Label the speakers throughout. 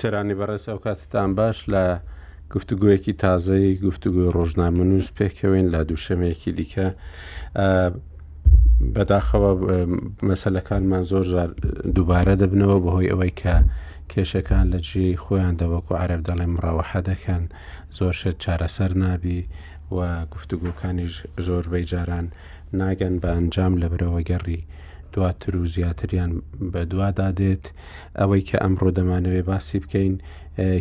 Speaker 1: سەرانی بەڕێز ئەو کاتتان باش لە گفتوگویەکی تازەی گفتوگوی ڕۆژنامە نووس پێکەوەین لە دووشەمەیەکی دیکە بەداخەوە مەسلەکانمان زۆر دووبارە دەبنەوە بەهۆی ئەوەی کە کێشەکان لە جێی خۆیان دە وەکو عەرەب دەڵێ مڕەوەحە دەکەن زۆر شت چارەسەر نابی و گفتوگۆکانیش زۆربەی جاران ناگەن بە ئەنجام لە برەوە گەڕی دواتر و زیاتریان بە دوادا دێت ئەوەی کە ئەمڕۆ دەمانەوێ باسی بکەین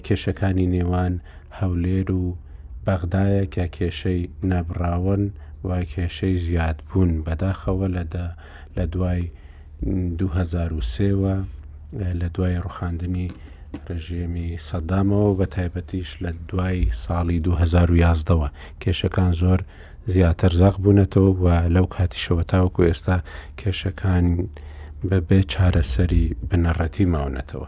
Speaker 1: کێشەکانی نێوان هەولێر و بەغدایە کە کێشەی نەبراون و کێشەی زیاد بوون بەداخەوە لە دوای دوو هەزار و سێ وە لە دوای ڕوخاندنی ڕژێمی سەدامەوە بە تایبەتیش لە دوای ساڵی 2011ەوە کێشەکان زۆر زیاتر زەق بوونەتەوە و لەو کاتیشەوە تاوەکو ئێستا کێشەکان بەبێ چارەسەری بنەڕەتی ماونەتەوە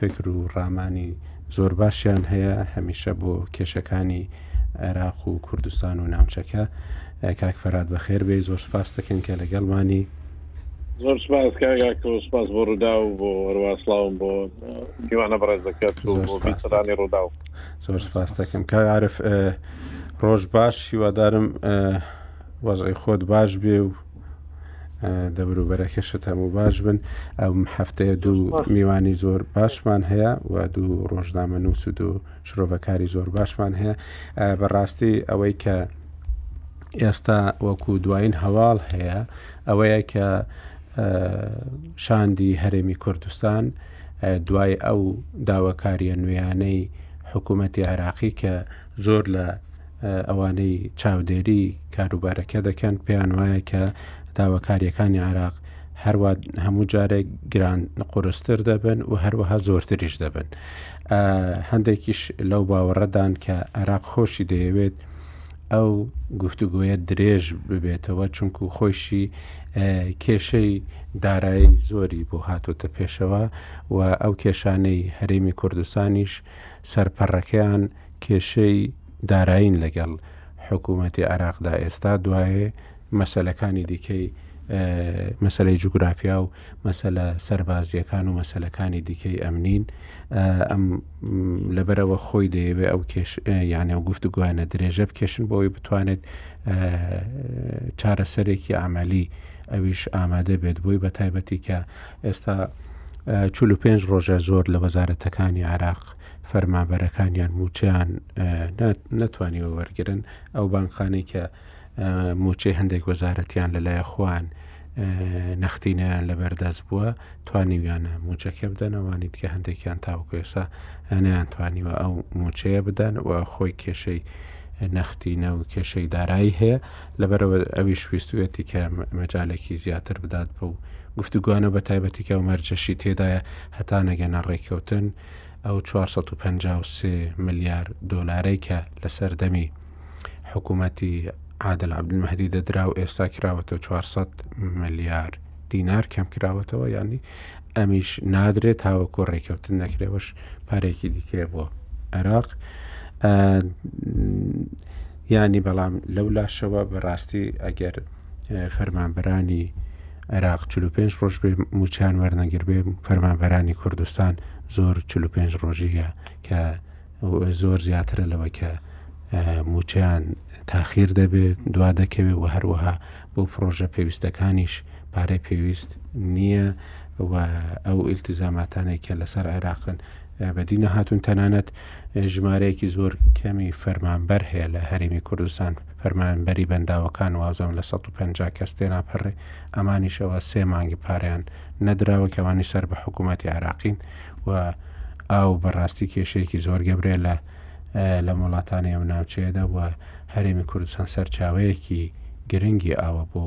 Speaker 1: فکر و ڕامانی زۆر باشیان هەیە هەمیشە بۆ کێشەکانی عێراق و کوردستان و ناوچەکە کاک فەرات بەخێر بێ زۆر سپاس دەکەن کە لەگەڵمانی
Speaker 2: زۆر سپاس کاگاکە سپاس بۆ ڕوودا و بۆ هەرواسلااوم بۆ دیوانە بەڕێز دەکات بۆستانی ڕوودا و
Speaker 1: زۆر سپاس دەکەم کە عاعرف ڕۆژ باش هیوادارم وەزعی خۆت باش بێ و دەوروبەرەکەشت هەموو باش بن ئەم هەفتەیە دوو میوانی زۆر باشمان هەیە و دوو ڕۆژنامە نووس و دوو شرۆڤەکاری زۆر باشمان هەیە بەڕاستی ئەوەی کە ئێستا وەکو دوایین هەواڵ هەیە ئەوەیە کە شاندی هەرێمی کوردستان دوای ئەو داواکاریە نوێیانەی حکوومەتتی عێراقی کە زۆر لە ئەوانەی چاودێری کاروبارەکە دەکەن پێیان وایە کە داواکاریەکانی عراق هەروە هەموو جارێک گران قرستر دەبن و هەروەها زۆرتریش دەبن هەندێکیش لەو باوەڕەدان کە عراق خۆشی دەیەوێت ئەو گفتوگوۆیە درێژ ببێتەوە چونکو خۆشی کێشەی دارایی زۆری بۆ هاتوتە پێشەوە و ئەو کێشانەی هەرێمی کوردستانیش سەرپەڕەکەیان کێشەی دارایین لەگەڵ حکوومەتی عێراقدا ئێستا دوایێ مەسەلەکانی دیکەی مەسەلەی جوگرافیا و مەسەلە سەربازیەکان و مەسەلەکانی دیکەی ئەمنین ئەم لەبەرەوە خۆی دەیەوێ ئەو کێش یانە و گفت گویانە درێژە بکێشن بۆی بتوانێت چارەسەرێکی ئامالی ئەویش ئامادە بێت بۆی بە تایبەتی کە ئێستا 45 ڕۆژە زۆر لە وەزارەتەکانی عراق فەرمانبەرەکانیان مووچەیان نەتوانیوە وەرگرن، ئەو بانقانەی کە مووچەی هەندێک وەزارەتیان لەلایە خۆیان نەختینەیان لەبەردەست بووە توانیویانە موچەکە بدەن ئەوانی دیکە هەندێکیان تاوکێسا ئەنیان توانیوە ئەو موچەیە بدەن و خۆی کێشەی نەختینە و کێشەی دارایی هەیە لەبەرەوە ئەوی شویستوێتی کە مەجالێکی زیاتر بدات بۆ گفتوگوانە بە تایبەتیکە و مەرجەشی تێدایە هەتا نەگەنە ڕێککەوتن ئەو چوار سەد و پەنجا و سێ ملیار دۆلارەی کە لە سەردەمی حکوومەتی عادل عەبدولمەهدی دەدرا و ئێستا کراوەتەوە چوار سەد ملیار دینار کەم کراوەتەوە یانی ئەمیش نادرێت تاوەکۆ ڕێککەوتن نەکرێەوەش پارێکی دیکە بۆ عێراق ینی بەڵام لەو لاشەوە بەڕاستی ئەگەر فەرمانبرانی عێراق چل و پێنج ڕۆژ بێ مووچەیان وەرنەگربێ فەرمانبەرانی کوردستان زۆر چل و پێنج ڕۆژیە کە زۆر زیاترە لەوە کە موچیان تاخیر دەبێت دوا دەکەوێت و هەروەها بۆ پرۆژە پێویستەکانیش پارەی پێویست نییە و ئەو ئیلتزاماتانێک کە لەسەر عێراقن بەدی نەهاتون تەنانەت ژمارەیەکی زۆر کەمی فەرمانبەر هەیە لە هەرێمی کوردستان فەرمانبەری بەنداوەکان وازم لە 150 کەس تێناپەڕێ ئەمانیشەوە سێ مانگی پاریان نەدراوە کەوانی سەر بە حکوومەتتی عراقین و ئاو بەڕاستی کێشەیەکی زۆر گەبرێ لە لە وڵاتانی ئەم ناوچەیەدا و هەرێمی کوردستان سەرچاوەیەکی گرنگی ئاوە بۆ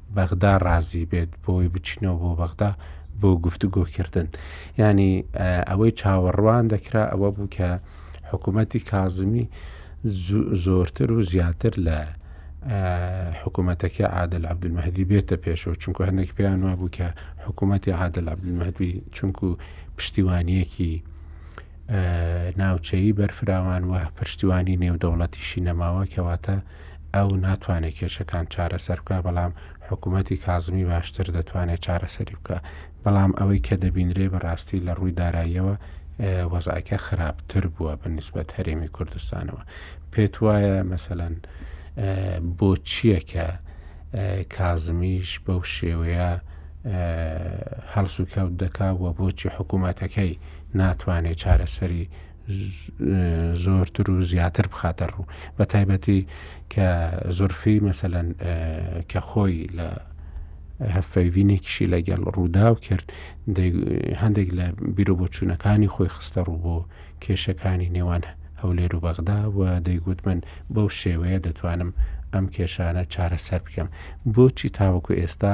Speaker 1: بەغدا ڕازی بێت بۆی بچینەوە بۆ بەغدا بۆ گفتوگۆکردن ینی ئەوەی چاوەڕوان دەکرا ئەوە بوو کە حکوومەتی کازمی زۆرتر و زیاتر لە حکوومەتەکە عادل عبدمەهدی بێتە پێشەوە چونکو هەندێک پێیان وابوو کە حکوومەتی عادل عبدمەهدی چونکو پشتیوانیەکی ناوچەیی بەرفراوان و پشتیوانی نێودەوڵەتیشی نەماوە کەواتە ئەو ناتوانێت کێشەکان چارەسەر بکە بەڵام حکوومەتی کازمی باشتر دەتوانێت چارەسەری بکە بەڵام ئەوەی کە دەبینرێ بەڕاستی لە ڕووی داراییەوە وەزعەکە خراپتر بووە بە نسبەت هەرێمی کوردستانەوە پێت وایە مەسەەن بۆ چییە کە کازمیش بەو شێوەیە هەڵسو کەوت دەکا و بۆچی حکوومەتەکەی ناتوانێت چارەسەری زۆرتر و زیاتر بخاتە ڕوو بە تایبەتی کە زۆرفی مەسەەن کە خۆی لە هەفەیڤینێکیشی لەگەڵ ڕووداو کرد هەندێک لە بیرۆ بۆچوونەکانی خۆی خستە ڕوو بۆ کێشەکانی نێوان هەولێر و بەغدا و دەیگوت من بەو شێوەیە دەتوانم ئەم کێشانە چارەسەر بکەم بۆچی تاوەکو ئێستا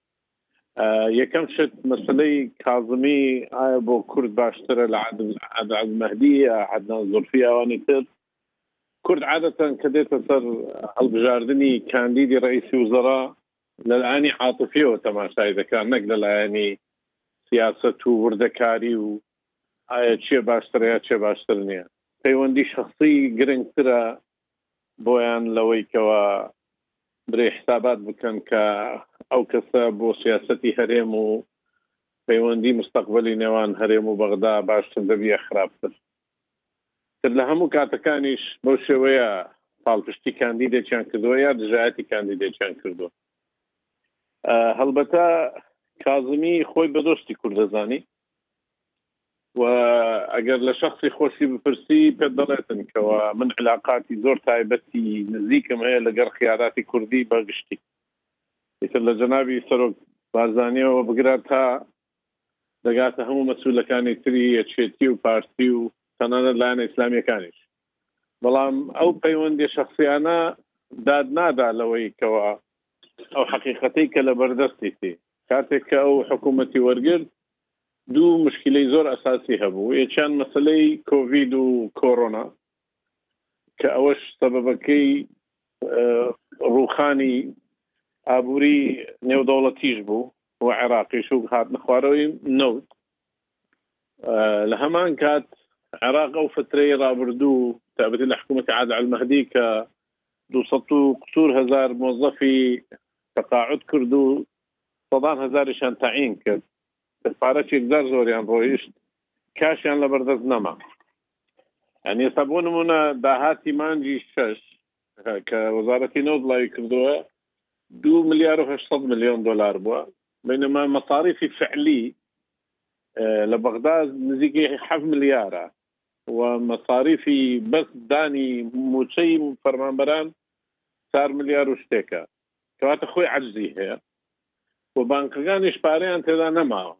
Speaker 2: یەکەم شت مەسەلەی کازمی ئایا بۆ کورد باشترە لە عادل مەهدی عدنان زورفی ئەوانی تر کورد عادەتەن کە دێتە سەر هەڵبژاردننی کاندیدی ڕئیسی وزەرا لەلایانی عاتفیەوە تەماشای دەکات نەک لەلایەنی سیاست و وردەکاری و ئایا چێ باشترە یا چێ باشتر نییە پەیوەندی شخصی گرنگترە بۆیان لەوەی کەوا برێ حسابات بکەن کە ئەو کەسە بۆ سیاسەتی هەرێم و پەیوەندی مستەقبەلی نێوان هەرێم و بەغدا باشتر دەبی یا خراپتر تر لە هەموو کاتەکانیش بەو شێوەیە پاڵپشتی کاندیدێکیان کردوە یا دژایەتی کاندیدێکیان کردوە هەڵبەتە کازمی خۆی بەدۆستی کوردەزانی و ئەگەر لە شەخسی خۆشی بپرسی پێت دەڵێتن کەوا من علاقاتی زۆر تایبەتی نزیکم هەیە لەگەر قیاداتی کوردی بە گشتی ئیتر لە جەنابی سەرۆک بارزانیەوە بگرە تا دەگاتە هەموو مەسولەکانی تری یەکێتی و پارتی و تەنانەت لایەنە ئیسلامیەکانیش بەڵام ئەو پەیوەندی شخصیانە داد نادا لەوەی کەوا ئەو حقیقەتی کە لە بەردەستیتی کاتێک کە ئەو حکوومەتی وەرگرت دوو مشکیلەی زۆر ئەساسی هەبوو یەکیان مەسەلەی کۆڤید و کۆرۆنا کە ئەوەش سەبەبەکەی ڕووخانی ئابووری نێودەوڵەتیش بوو و عێراقیش و هاتنە خوارەوەی نەوت لە هەمان کات عێراق ئەو فترەی ڕابردوو تابەتی لە حکوومەتی عادە المەهدی کە 200 قسوور هزار مۆزەفی تەقاعد کرد و سەدان هزاریشان تەعین کرد بە پارە چێکدار زۆریان ڕۆیشت کاشیان لە بەردەست نەما ئەنی ئێستا بۆ نمونە داهاتی مانجی شەش کە وەزارەتی نەوت بڵاوی کردووە دو ملیار و 800 ملیۆن دلار بووە بینەما مەساریفی فعلی لە بەغدا نزیکی 7 ملیارە و مەساریفی بەس دانی موچەی فەرمانبەران چار ملیار و شتێکە کەواتە خۆی عەجزی هەیە و بانکەکانیش پارەیان تێدا نەماوە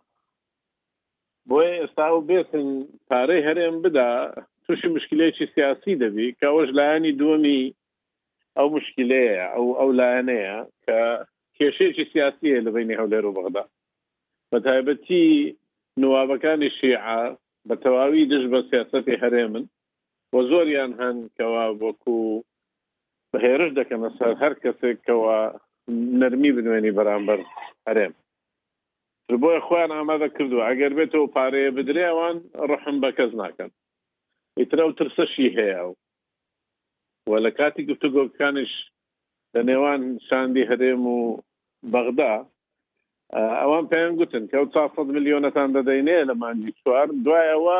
Speaker 2: بۆیە ئێستا و بێتن پارەی هەرێم بدا تووشی مشکلێکی سیاسی دەبی کەەوەش لایەنی دووەمی ئەو مشکلەیە ئەو ئەو لایەنەیە کە کێشێکی سیاسیە لە بینی هەولێر و بەغدا بە تایبەتی نوابەکانی شیعە بە تەواوی دژ بە سیاستی هەرێمن و زۆریان هەن کەوا وەکو هێرش دەکەنە سەر هەر کەسێک کەوا نەرمی بنوێنی بەرامبەر هەرێم بۆیە خۆیان ئامادە کردووە ئەگەر بێتەوە پارەیە بدرێ ئەوان ڕحم بە کەس ناکەن ئیترا و ترسەشی هەیە و و لە کاتی گفتوگۆکانش لە نێوان شاندی هەرێم و بەغدا ئەوان پێیان گوتن کە 400 ملیۆنەتان دەدەینێ لە مانجی چوار دوایەوە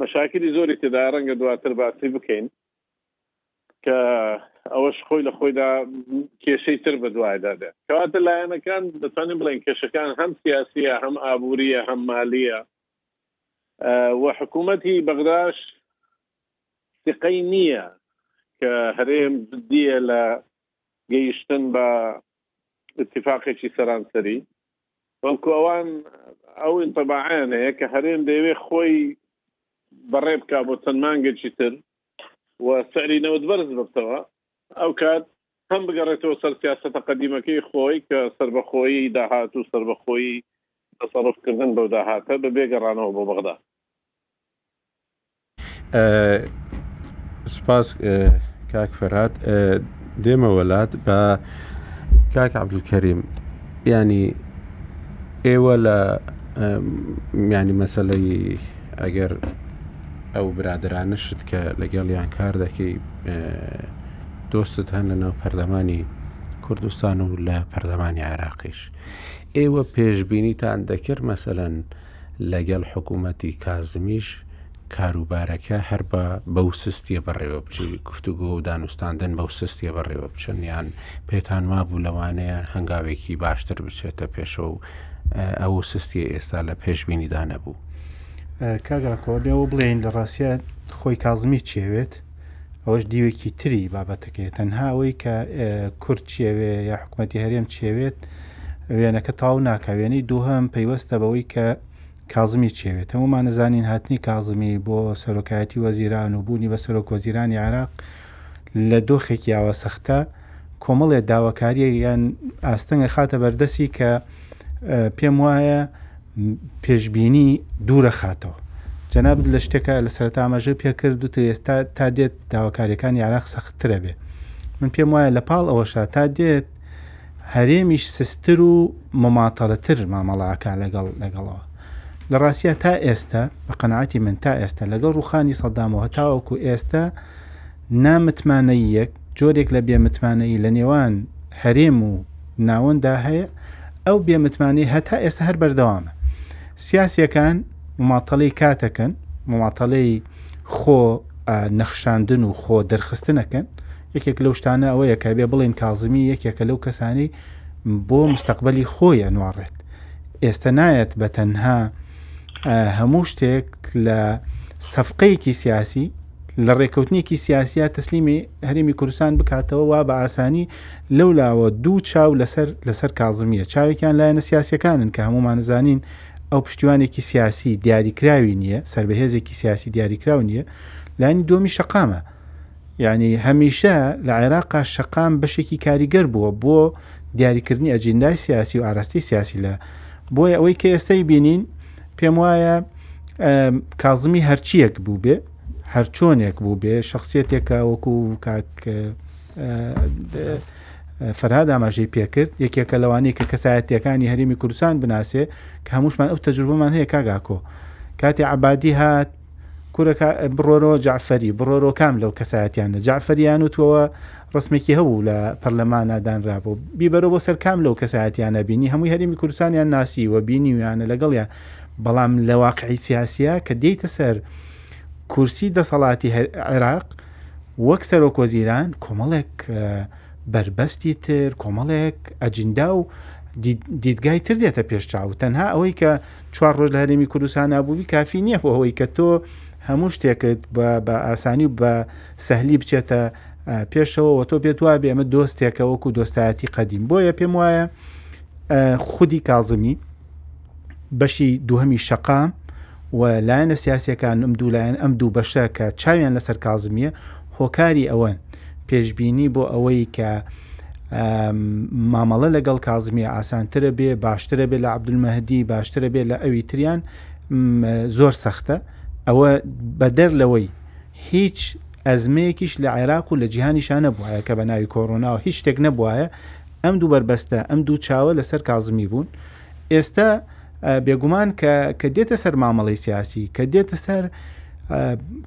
Speaker 2: مەشاکیلی زۆری تێدایە ڕەنگە دواتر باسی بکەین کە ئەوەش خۆی لە خۆیدا کێشەی تر بە دوایدا دێت کەواتە لایەنەکان دەتوانین بڵێن کێشەکان هەم سیاسیە هەم ئابووریە هەم مالیە و حکوومەتی بەغداش سقەی نییە کە هەرێم دیە لە گەیشتن بە اتفاقێکی سەرانسەری بەڵکو ئەوان ئەو ئینتباعەیان هەیە کە هەرێم دەیەوێت خۆی بەڕێ بکات بۆ چەند مانگێکی تر و سعری نەوت بەرز ببتەوە ئەو کات هەم بگەڕێتەوە سەر سیاسەتە قەدیمەکەی خۆی کە سربەخۆیی داهات و سربەخۆیی تەسەڕفکردن بەو داهاتە بەبێ گەڕانەوە بۆ بەغدا.
Speaker 1: سوپاس کاک فەرهاد دێمەوەلات بە کاک عبدالکەریم ینی ئێوە لە میانی مەسلەی ئەگەر ئەو برادرانشت کە لەگەڵ یان کار دەکەی دۆستت هەن لە ناو پەرلەمانی کوردستان و لە پەرلەمانی عێراقیش ئێوە پێشببینیتان دەکرد مەسەەن لەگەڵ حکوومەتی کازمیش کاروبارەکە هەر بە بەو سستیە بەڕێوە بچی گفتوگۆ و دانوستاندن بەو سستیە بەڕێوە بچن یان پێتان وابوو لەوانەیە هەنگاوێکی باشتر بچێتە پێشە و ئەو سستیە ئێستا لە پێشببینیدا نەبوو.
Speaker 3: کاگاکۆ لێوە بڵێین لە ڕاستە خۆی کازمی چێوێت ئەوەش دیوێکی تری بابەتەکەی تەنها ئەوەی کە کورد چێوێ یا حکوومەتتی هەرێم چێوێت وێنەکە تاو ناکاوێنی دووهم پەیوەستە بەوەی کە کازمی چێوێت هەمومان نزانین هاتنی کازمی بۆ سەرۆکایەتی وەزیران و بوونی بە سەرۆک وەزیرانی عراق لە دۆخێکی یاوە سەختە کۆمەڵێ داواکاریە یان ئاستەنگە خاتە بەردەسی کە پێم وایە پێشببینی دوورە خاتەوە جەنابت لە شتێکە لە سەرتامەژە پێکرد و ئێستا تا دێت داواکاریەکان یاراق سەختترە بێ من پێم وایە لە پاڵ ئەوەشا تا دێت هەرێمیش سستر و مماتەڵەتر مامەڵاکە لەگەڵ لەگەڵەوە لە ڕاستە تا ئێستا بە قەنعاتی من تا ئێستا لەگەڵ ڕوخانی سەدامەوە تاوەکو ئێستا نامتمانە یەک جۆرێک لە بێ متمانەیی لە نێوان هەرێم و ناوەنددا هەیە، ئەو بێ متمانەیی هەتا ئێستا هەر بەردەوامە. سیاسییەکان مماطەلەی کاتەکەن، مماطەلەی خۆ نەخشاندن و خۆ دەرخستن ئەکەن، یەکێک لەو شتانە ئەوەیە کە بێ بڵێن کازمی یەکێکە لەو کەسانەی بۆ مستەقبەلی خۆی ئەنواڕێت. ئێستا نایەت بە تەنها هەموو شتێک لە سەفقەیەکی سیاسی، لە ڕێکەوتنێکی سیاسیە تەسلیمی هەرێمی کوردستان بکاتەوە وا بە ئاسانی لەو لاوە دوو چاو لەسەر لەسەر کازمیە چاوێکیان لایەنە سیاسەکانن کە هەمومانزانین ئەو پشتیوانێکی سیاسی دیاریکراوی نییە سەر بەهێزێکی سیاسی دیاریکراو نییە لانی دۆمی شەقامە یعنی هەمیشە لە عێراقا شەقام بەشێکی کاریگەر بووە بۆ دیاریکردنی ئەجیندای سیاسی و ئاراستەی سیاسی لە بۆیە ئەوەی کە ئێستای بینین پێم وایە کازمی هەرچیەک بوو بێ هەرچۆنێک بوو بێ شخصیتێکە وەکو کاک فەرهاد ئاماژەی پێکرد یەکێکە لەوانی کە کەسایەتەکانی هەرمی کوردستان بناسێ کە هەمووشمان ئەو تەجروبەمان هەیە کاگاکۆ کاتی عبادی هات کورە کا بڕۆرەوە جەعفەری بڕۆرەوە کام لەو کەسایەتیانە جەعفەریان وتوەوە ڕسمێکی هەبوو لە پەرلەمانە دانرابوو بیبەرە بۆ سەر کام لەو کەسایەتیانە بینی هەمووی هەرمی کوردستانیان ناسی و بینیویانە لەگەڵیان بەڵام لە واقعی سیاسە کە دێیتە سەر کورسی دەسەڵاتی عێراق وەک سەرۆک وەزیران کۆمەڵێک بەربەستی تر کۆمەڵێک ئەجیندا و دیدگای تر دێتە پێشچاو تەنها ئەوەی کە چوار ڕۆژ لە هەرێمی کوردستان نبووی کافی نییە بۆ ئەوەی کە تۆ هەموو شتێکت بە ئاسانی و بە سەهلی بچێتە پێشەوەەوە تۆ پێت وابێ ئەمە دۆستێکە وەکو دۆستایەتی قەدیم بۆیە پێم وایە خودی کازمی بەشی دووهەمی شەقام و لایەنە سیاسەکان ئەم دوولایەن ئەم دوو بەشە کە چاویان لەسەر کازمیە هۆکاری ئەوەن پێشبینی بۆ ئەوەی کە مامەڵە لەگەڵ کازمیە ئاسانترە بێ باشترە بێ لە عبدولمەهدی باشترە بێ لە ئەوی تریان زۆر سەختە ئەوە بەدەر لەوەی هیچ ئەزمەیەکیش لە عێراق و لە جیهانیشان نەبووە کە بە ناوی کۆرۆناوە هیچ شتێک نەبووە ئەم دوو بەربەستە ئەم دوو چاوە لەسەر کازمی بوون ئێستە بێگومان کە کە دێتە سەر مامەڵی سیاسی کە دێتە سەر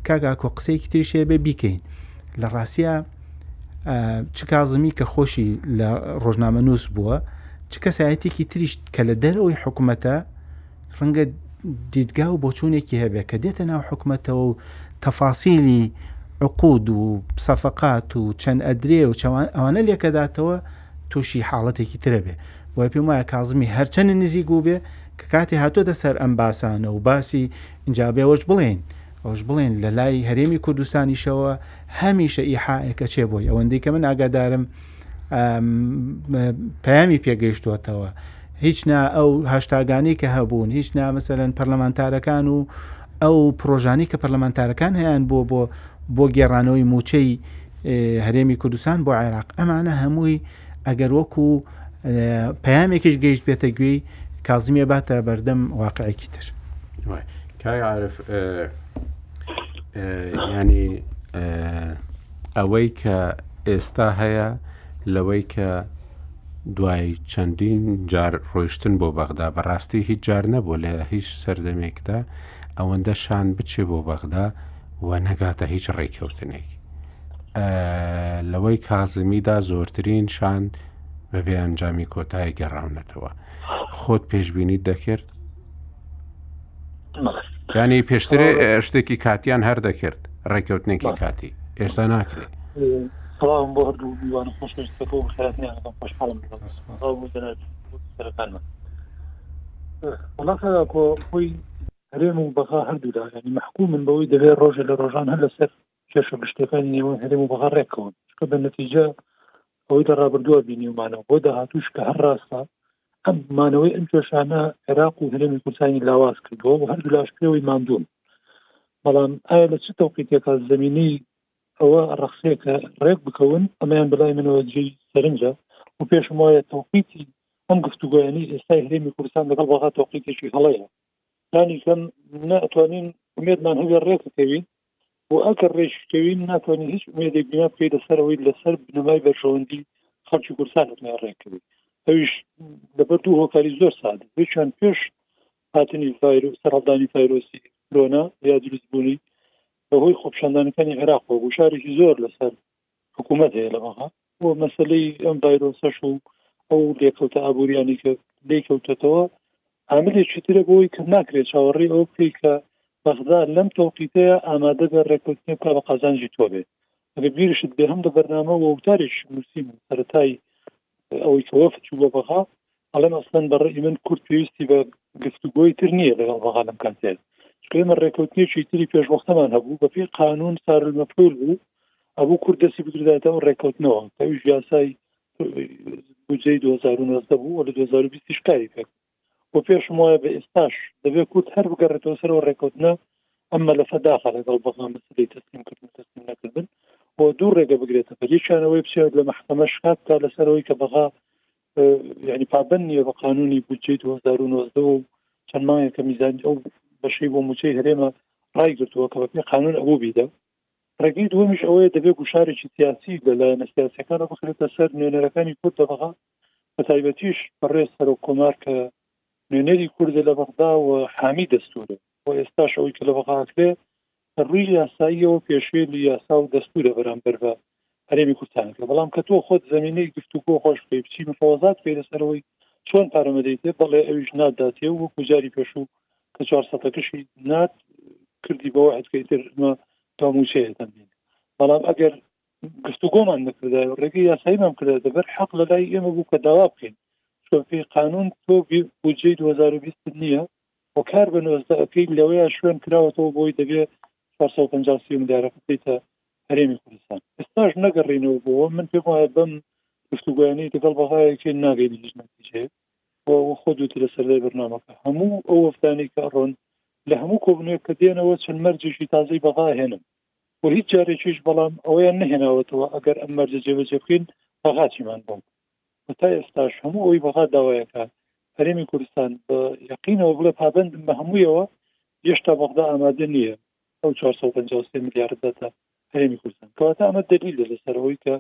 Speaker 3: کاگاکۆ قسەیەکی تریشێ بێ بیکەین لە ڕاستە چ کازمی کە خۆشی لە ڕۆژنامە نووس بووە چ کەسایەتێکی تریش کە لە دەرەوەی حکوومەتە ڕەنگە دیدگا و بۆچوونێکی هەبێ کە دێتە ناو حکوومەتەوە و تەفاسیلی عقود و سەفقات و چەند ئەدرێ و چوان ئەوانە لێکەداتەوە تووشی حاڵەتێکی ترە بێ. بۆیە پێم وایە کازمی هەرچەنە نزیک بوو بێ کە کاتی هاتۆتە سەر ئەم باسانە و باسی ئینجا بێ وەش بڵێین ئەوش بڵێن لە لای هەرێمی کوردستانیشەوە هەمیشە ئیحائەکە چێ بۆی ئەوەندەی کە من ئاگادارم پەیامی پێگەیشتوتەوە هیچ نا ئەو هاشتاگانی کە هەبوون هیچ نامەسەرەن پەرلەمانتارەکان و ئەو پرۆژانی کە پەرلەمانتارەکان هەیان بۆ بۆ بۆ گێڕانەوەی موچەی هەرێمی کوردستان بۆ عێراق ئەمانە هەمووی ئەگەر وەکو پامێکیش گەیشت بێتە گوێی کازمیە باتە بەردەم واقعێکی تر
Speaker 1: کای عرف ینی ئەوەی کە ئێستا هەیە لەوەی کە دوای چەندین جار ڕۆیشتن بۆ بەغدا بەڕاستی هیچ جار نەبوو لە هیچ سەردەمێکدا ئەوەندە شان بچێ بۆ بەغدا و نەگاتە هیچ ڕێککەوتنێک لەوەی کازمیدا زۆرترین شان بەبێ ئەنجامی کۆتای گەڕاونەتەوە خۆت پێشببینیت دەکرد ینی پێشتر شتێکی کاتیان هەر دەکرد ڕێککەوتنێکی کاتی ئێستا ناکرێت
Speaker 4: سڵاوم بۆ هەردوو میوان خۆشویستە بۆ خاتیان خۆشحاڵم سەرەکانمە وڵاتە کۆ خۆی هەرێم و بەغا هەردوولا ینی مەحکومن بەوەی دەبێت ڕۆژێ لە ڕۆژان هەر لەسەر کێشە گشتەکانی نێوان هەرێم و بەغا ڕێکەوەن چکە بە نەتیجە ئەوەی لە ڕابردووە بینیومانەوە بۆ داهاتوش کە هەر ڕاستە ئەم مانەوەی ئەم کێشانە عێراق و هەرێمی کوردستانی لاواز کردووە و هەردوو لاش پێوەی ماندوون بەڵام ئایا لە چ تەوقیتێکە زمینی ئەوە ڕخسەیە کە ڕێک بکەون ئەمەیان بەلای منەوە جێی سەرنجە و پێشم وایە تەوقیتی ئەم گفتوگویانی ئێستای هەرێمی کوردستان لەگەڵ بەغا تەوقیتێکی هەڵەیە دانی کەم ناتوانین ئومێدمان هەبێ ڕێکەکەوین و ئەگەر ڕێکەوین ناتوانین هیچ ئومێدێک بنا بکەیت لەسەرەوەی لەسەر بنەمای بەرژەوەندی خەڵکی کوردستان دەتوانین ڕێکەوی ئەویش لەبەر دوو هۆکاری زۆر ساد یەکیان پێش هاتنی فایرۆ سەرهەڵدانی فایرۆسی کرۆنا یا دروستبوونی بەهۆی خۆپشاندانەکانی عێراق و گوشارێکی زۆر لەسەر حکومەت هەیە لە بەغا بۆ مەسلەی ئەم ڤایرۆسەش و ئەو لێکەوتە ئابوووریانی کە لی کەوتێتەوە عاملێکی ترە بۆی کە ناکرێت چاوەڕێ ئەو بکەیت کە بەغدا لەم تەوقیتەیە ئامادە بە ڕێکوتنی بکە بە قازانجی تۆ بێت ئەگە بیرشت بێ هەم لە بەرنامە وەوتارێک نووسیم سەتای ئەوەی کە وەفد چوو بۆ بەغا ئەڵێم ئەسلەن بە ڕێی من کورد پێویستی بە گفتوگۆی تر نییە لەگەڵ بەغا لەم کاتێت ئێمە ڕێکوتنیێکی تری پێشوەختەمان هەبوو بەپی قانون سارلمەپۆل بوو ئەبوو کورد دەستی بگردایەوە ڕێکوتنەوە ئەویش یاسای بودجەی 2009 بوو لە 2020 کاری پێ و پێشم وایە بە ئێستاش دەبێت کورد هەر بگەڕێتەوە سەرەوە ڕێکەوتنە ئەم مەلەفە داخە لەگەڵ بەغا مەسلەی تەسلیم کردن و تەسلیم نەکردن و دوو ڕێگە بگرێتە بەر یەکیانەوەی بچێت لە محکمە شکات تا لەسەرەوەی کە بەغا یعنی پابند نییە بە قانونی بودجەی 2009 و چەند ماوەیە کە میزانی ئەو بەشەی بۆ موچەی هەرێمە ڕای گرتووە کە بەپی قانون ئەوە بیدە ڕێگەی دووەمیش ئەوەیە دەبێت گوشارێکی سیاسی لەلایەنە سیاسەکانە بخرێتە سەر نوێنەرەکانی کورد دەبغا بەتایبەتیش بەڕێز سەرۆک کۆمار کە نوێنەری کوردە لە بەغدا و حامی دەستورە و ئێستاش ئەوەی کە لە بەغاکرێ ڕووی یاساییەوە پێشێلی یاسا و دەستورە بەرامبەر بە هەرێمی کوردستانەکە بەڵام کە تۆ خۆت زمینەی گفتوگۆ خۆش بکەی بچی مفاوەزات بکەی لەسەرەوەی چۆن پارەمەدەیتێ بەڵێ ئەویش ناداتێ و وەکو جاری پێشوو کە چوار سەتەکەشی نات کردی بەوە هەتکەی تر ئمە تاموچەیەتەن بین بەڵام ئەگەر گفتوگۆمان نەکردای و ڕێگەی یاساییمان کردای دەبەر حەق لە لای ئێمە بوو کە داوا بکەین چون پێی قانون تۆ بودجەی 2020 نییە و کار بە نۆزدەکەی لەوەیە شوێن کراوەتەوە بۆی دەبێت 450 سی ملیارە بکەیتە هەرێمی کوردستان ئێستاش نەگەڕینەوە بۆ من پێم وایە بم گفتوگویانی دەگەڵ بەغایەکی ناگەین هیچ نەتیجەیە و خۆ دوتی لە سەردای بەرنمەکە هەموو ئەو وەفتانی کە ڕۆن لە هەموو کۆبنێک کە دێنەوە چەند مەرجێکی تازەی بەغا هێنن و هیچ جارێکیش بەڵام ئەوەیان نەهێناوەتەوە ئەگەر ئەم مەرجە جێبەجێ بکەین بەغاچیمان بۆ و تا ئێستاش هەموو ئەوی بەغا داوایەکە هەرێمی کوردستان بە یقینەوە بڵێ پابندم بە هەموویەوە هێشتا بەغدا ئامادە نییە ئەو 453 میلیارد دەتە هەرێمی کوردستان کەواتە ئەمە دەلیل لەسەرەوەی کە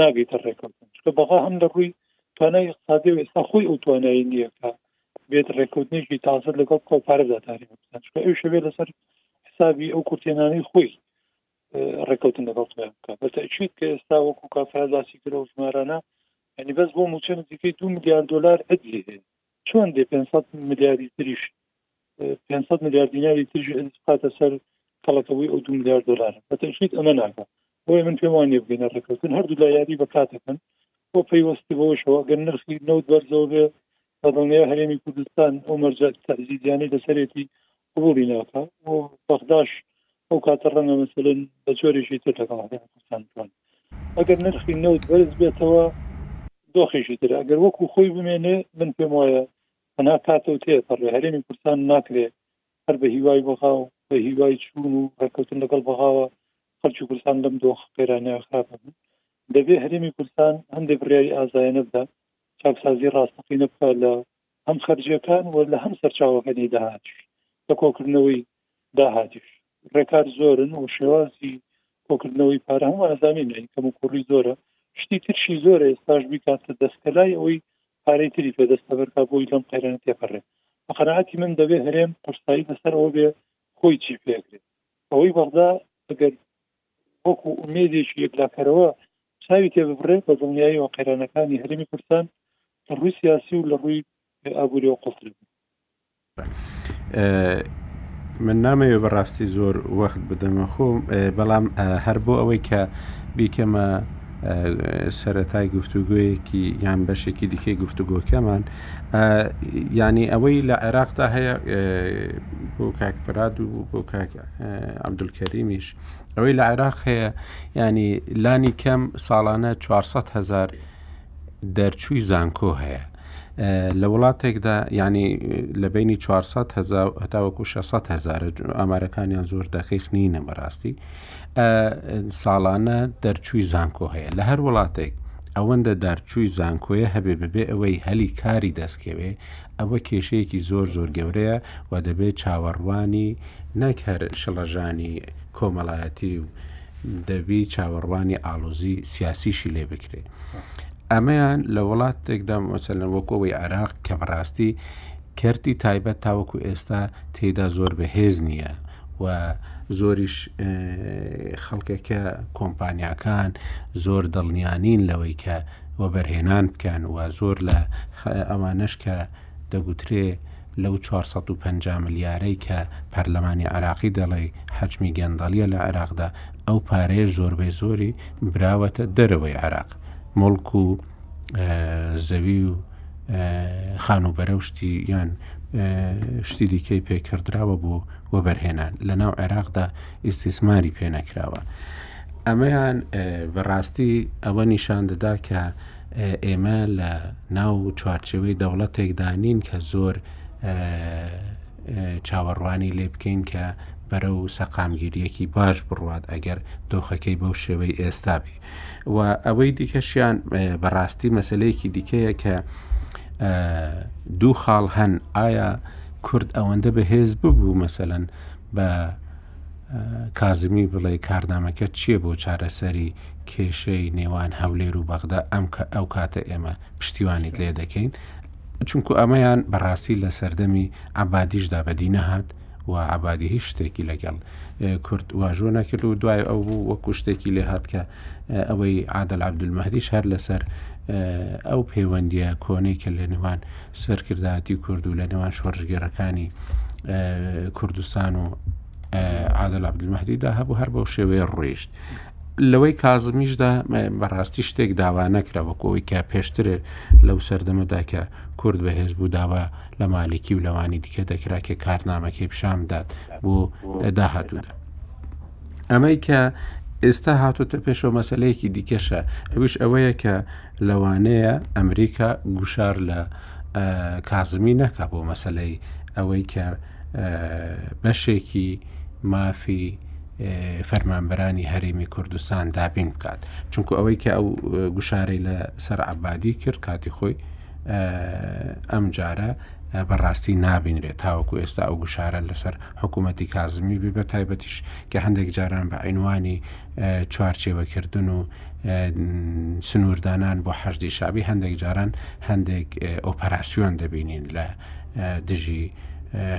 Speaker 4: ناگەیتە ڕێکەوتن چکە بەغا هەم لە ڕووی توانای اقتصادی و ئێستا خۆی ئەو توانایی نییە کە بێت ڕێکوتنێکی تازت لەگەڵ بکە و پارە داتاری بکەن چکە ئەو شەوێ لەسەر حسابی ئەو کورتێنانی خۆی ڕێکوتن لەگەڵ توێن بکە بەتەچیت کە ئێستا وەکو کافرازاسی کرە و ژمارانە ینی بەس بۆ موچە نزیکەی دو میلیار دلار ئەدی هەیە چۆن دێ 500 میلیاردی تریش 500 میلیارد دیناری تریش باتە سەر کەڵەکەوەی ئەو دو میلیارد دلار بەتەشید ئەمە ناکە بۆی من پێم وانە بگەینە ڕێککەوتن هەردوو لا یاری بە کاتەکەن بۆ پەیوەستی بەوەشەوە گەن نرخی نەوت بەرزەوە بێ بە دڵنیای هەرێمی کوردستان ئەو مەرجە تەزیدیانەی لەسەرێتی قبولی ناکە و بەغداش ئەو کاتە ڕەنگە مەسەلەن بە جۆرێکی تر لەگەڵ هەرێمی کوردستان بکەن ئەگەر نرخی نەوت بەرز بێتەوە دۆخێکی تر ئەگەر وەکو خۆی بمێنێ من پێم وایە تەنها کاتە و تێ پەڕێ هەرێمی کوردستان ناکرێ هەر بە هیوای بەغا و بە هیوای چوون و ڕێککەوتن لەگەڵ بەغاوە خەڵکی کوردستان لەم دۆخ قێرانە خراپە بن دەبێ هەرێمی کوردستان هەندێک بڕیاری ئازایانە بدە چاکسازی ڕاستەقینە بکات لە هەم خەرجیەکان و لە هەم سەرچاوەکانی داهاتیش لە کۆکردنەوەی داهاتیش ڕێکار زۆرن و شێوازی کۆکردنەوەی پارە هەموو ئازانین ئەی کەم و کوڕی زۆرە شتی ترشی زۆرە ئێستاش بیکاتە دەستکەلای ئەوەی پارەی تری پێ دەستە بەرکا بۆی لەم قەیرانە تێپەڕێ بە قەنەعاتی من دەبێ هەرێم قورسایی لەسەر ئەوە بێ خۆی چی پێکرێت ئەوەی بەغدا ئەگەر وەکو ئومێدێکی یەکلاکەرەوە چاوی تێ ببڕێ بە دڵنیایەوە قەیرانەکانی هەرێمی کوردستان لە ڕووی سیاسی و لە ڕووی ئابووریەوە قوڵتر بن.
Speaker 1: من نامەوێ بە ڕاستی زۆر وەخت بدەمە خۆم بەڵام هەر بۆ ئەوەی کە بیکەمە سەتای گفتوگویەکی یان بەشێکی دیکەی گفتوگۆکەمان ینی ئەوەی لە عێراقدا هەیە بۆ کاکفراد و بۆ کاک عەبدولکەریمیش ئەوەی لە عێراق هەیە ینی لانی کەم ساڵانە 400 هزار دەرچووی زانکۆ هەیە لە وڵاتێکدا ینی لە بینی 400 هزار هەتاوەکو 600 هزار ئامارەکانیان زۆر دەقیق نینە بەڕاستی ساڵانە دەرچووی زانکۆ هەیە لە هەر وڵاتێک ئەوەندە دارچووی زانکۆیە هەبێ ببێ ئەوەی هەلی کاری دەستکەوێ ئەوە کێشەیەکی زۆر زۆر گەورەیە و دەبێت چاوەڕوانی نەک هەر شڵەژانی کۆمەڵایەتی و دەبی چاوەڕوانی ئالۆزی سیاسیشی لێ بکرێت ئەمەیان لە وڵاتێکدا مەسەلەن وەکەوەی عراق کە بەڕاستی کەرتی تایبەت تاوەکو ئێستا تێدا زۆر بەهێز نییە و زۆریش خەڵکەکە کۆمپانیاکان زۆر دڵنیانین لەوەی کە وەبەرهێنان بکەن و زۆر لە ئەوانەش کە دەگوترێ لەو 450 ملیارەی کە پەرلەمانی عراقی دەڵێ حەجمی گەندەڵیە لە عێراقدا ئەو پارەیە زۆربەی زۆری براوەتە دەرەوەی عراق مڵک و زەوی و خانوبەرە و شتی یان شتی دیکەی پێکردراوە بۆ وەبەرهێنان لە ناو عێراقدا ئیستیسماری پێ نەکراوە ئەمەیان بەڕاستی ئەوە نیشان دەدا کە ئێمە لە ناو چوارچەوەی دەوڵەتێکدانین کە زۆر چاوەڕوانی لێ بکەین کە بەرە و سەقامگیریەکی باش بڕوات ئەگەر دۆخەکەی بەو شێوەی ئێستا بێ و ئەوەی دیکەشیان بەڕاستی مەسلەیەکی دیکەیە کە دوو خاڵ هەن ئایا کورد ئەوەندە بەهێز ببوو مەسەەن بە کازمی بڵێ کارنامەکە چییە بۆ چارەسەری کێشەی نێوان هەولێر و بەغدا ئەم کە ئەو کاتە ئێمە پشتیوانیت لێ دەکەین چونکو ئەمەیان بەڕاستی لە سەردەمی عبادیشدا بەدی نەهات و عبادی هیچ شتێکی لەگەڵ کورد واژۆ نەکرد و دوای ئەو بوو وەکو شتێکی لێ هاات کە ئەوەی عادل عبدول مەهدیش هەر لەسەر ئەو پەیوەندیە کۆنەی کە لە نێوان سەرکردایەتی کورد و لە نێوان شۆڕژگێرەکانی کوردستان و عادل عبدمەدیدا هەبوو هەر بەو شێوەیە ڕۆیشت لەوەی کازمیشدا بەڕاستی شتێک داوا نەکرا وەکەوەی کە پێشتر لەو سەردەمەدا کە کورد بەهێز بوو داوا لە مالکی و لەوانی دیکە دەکرا کە کارنامەکەی پیشان بدات بۆ داهاتوودا ئەمەی کە ئێستا هاتوتە پێشەوە مەسلەیەکی دیکەشە ئەوش ئەوەیە کە لەوانەیە ئەمریکا گوشار لە کازمی نەکا بۆ مەسلەی ئەوەی کە بەشێکی مافی فەرمانبەرانی هەرێمی کوردستان دابین بکات چونکو ئەوەی کە ئەو گوشارەی لە سەر عبادی کرد کاتی خۆی ئەم جارە بەڕاستی نابینرێت تاوەکو ئێستا ئەو گوشارە لەسەر حکوومەتتی کازمی بێ بە تایبەتیش کە هەندێک جاران بە عینوانی چوارچێوەکردن و سنووردانان بۆ حەشدی شابی هەندێک جاران هەندێک ئۆپەراسیۆن دەبینین لە دژی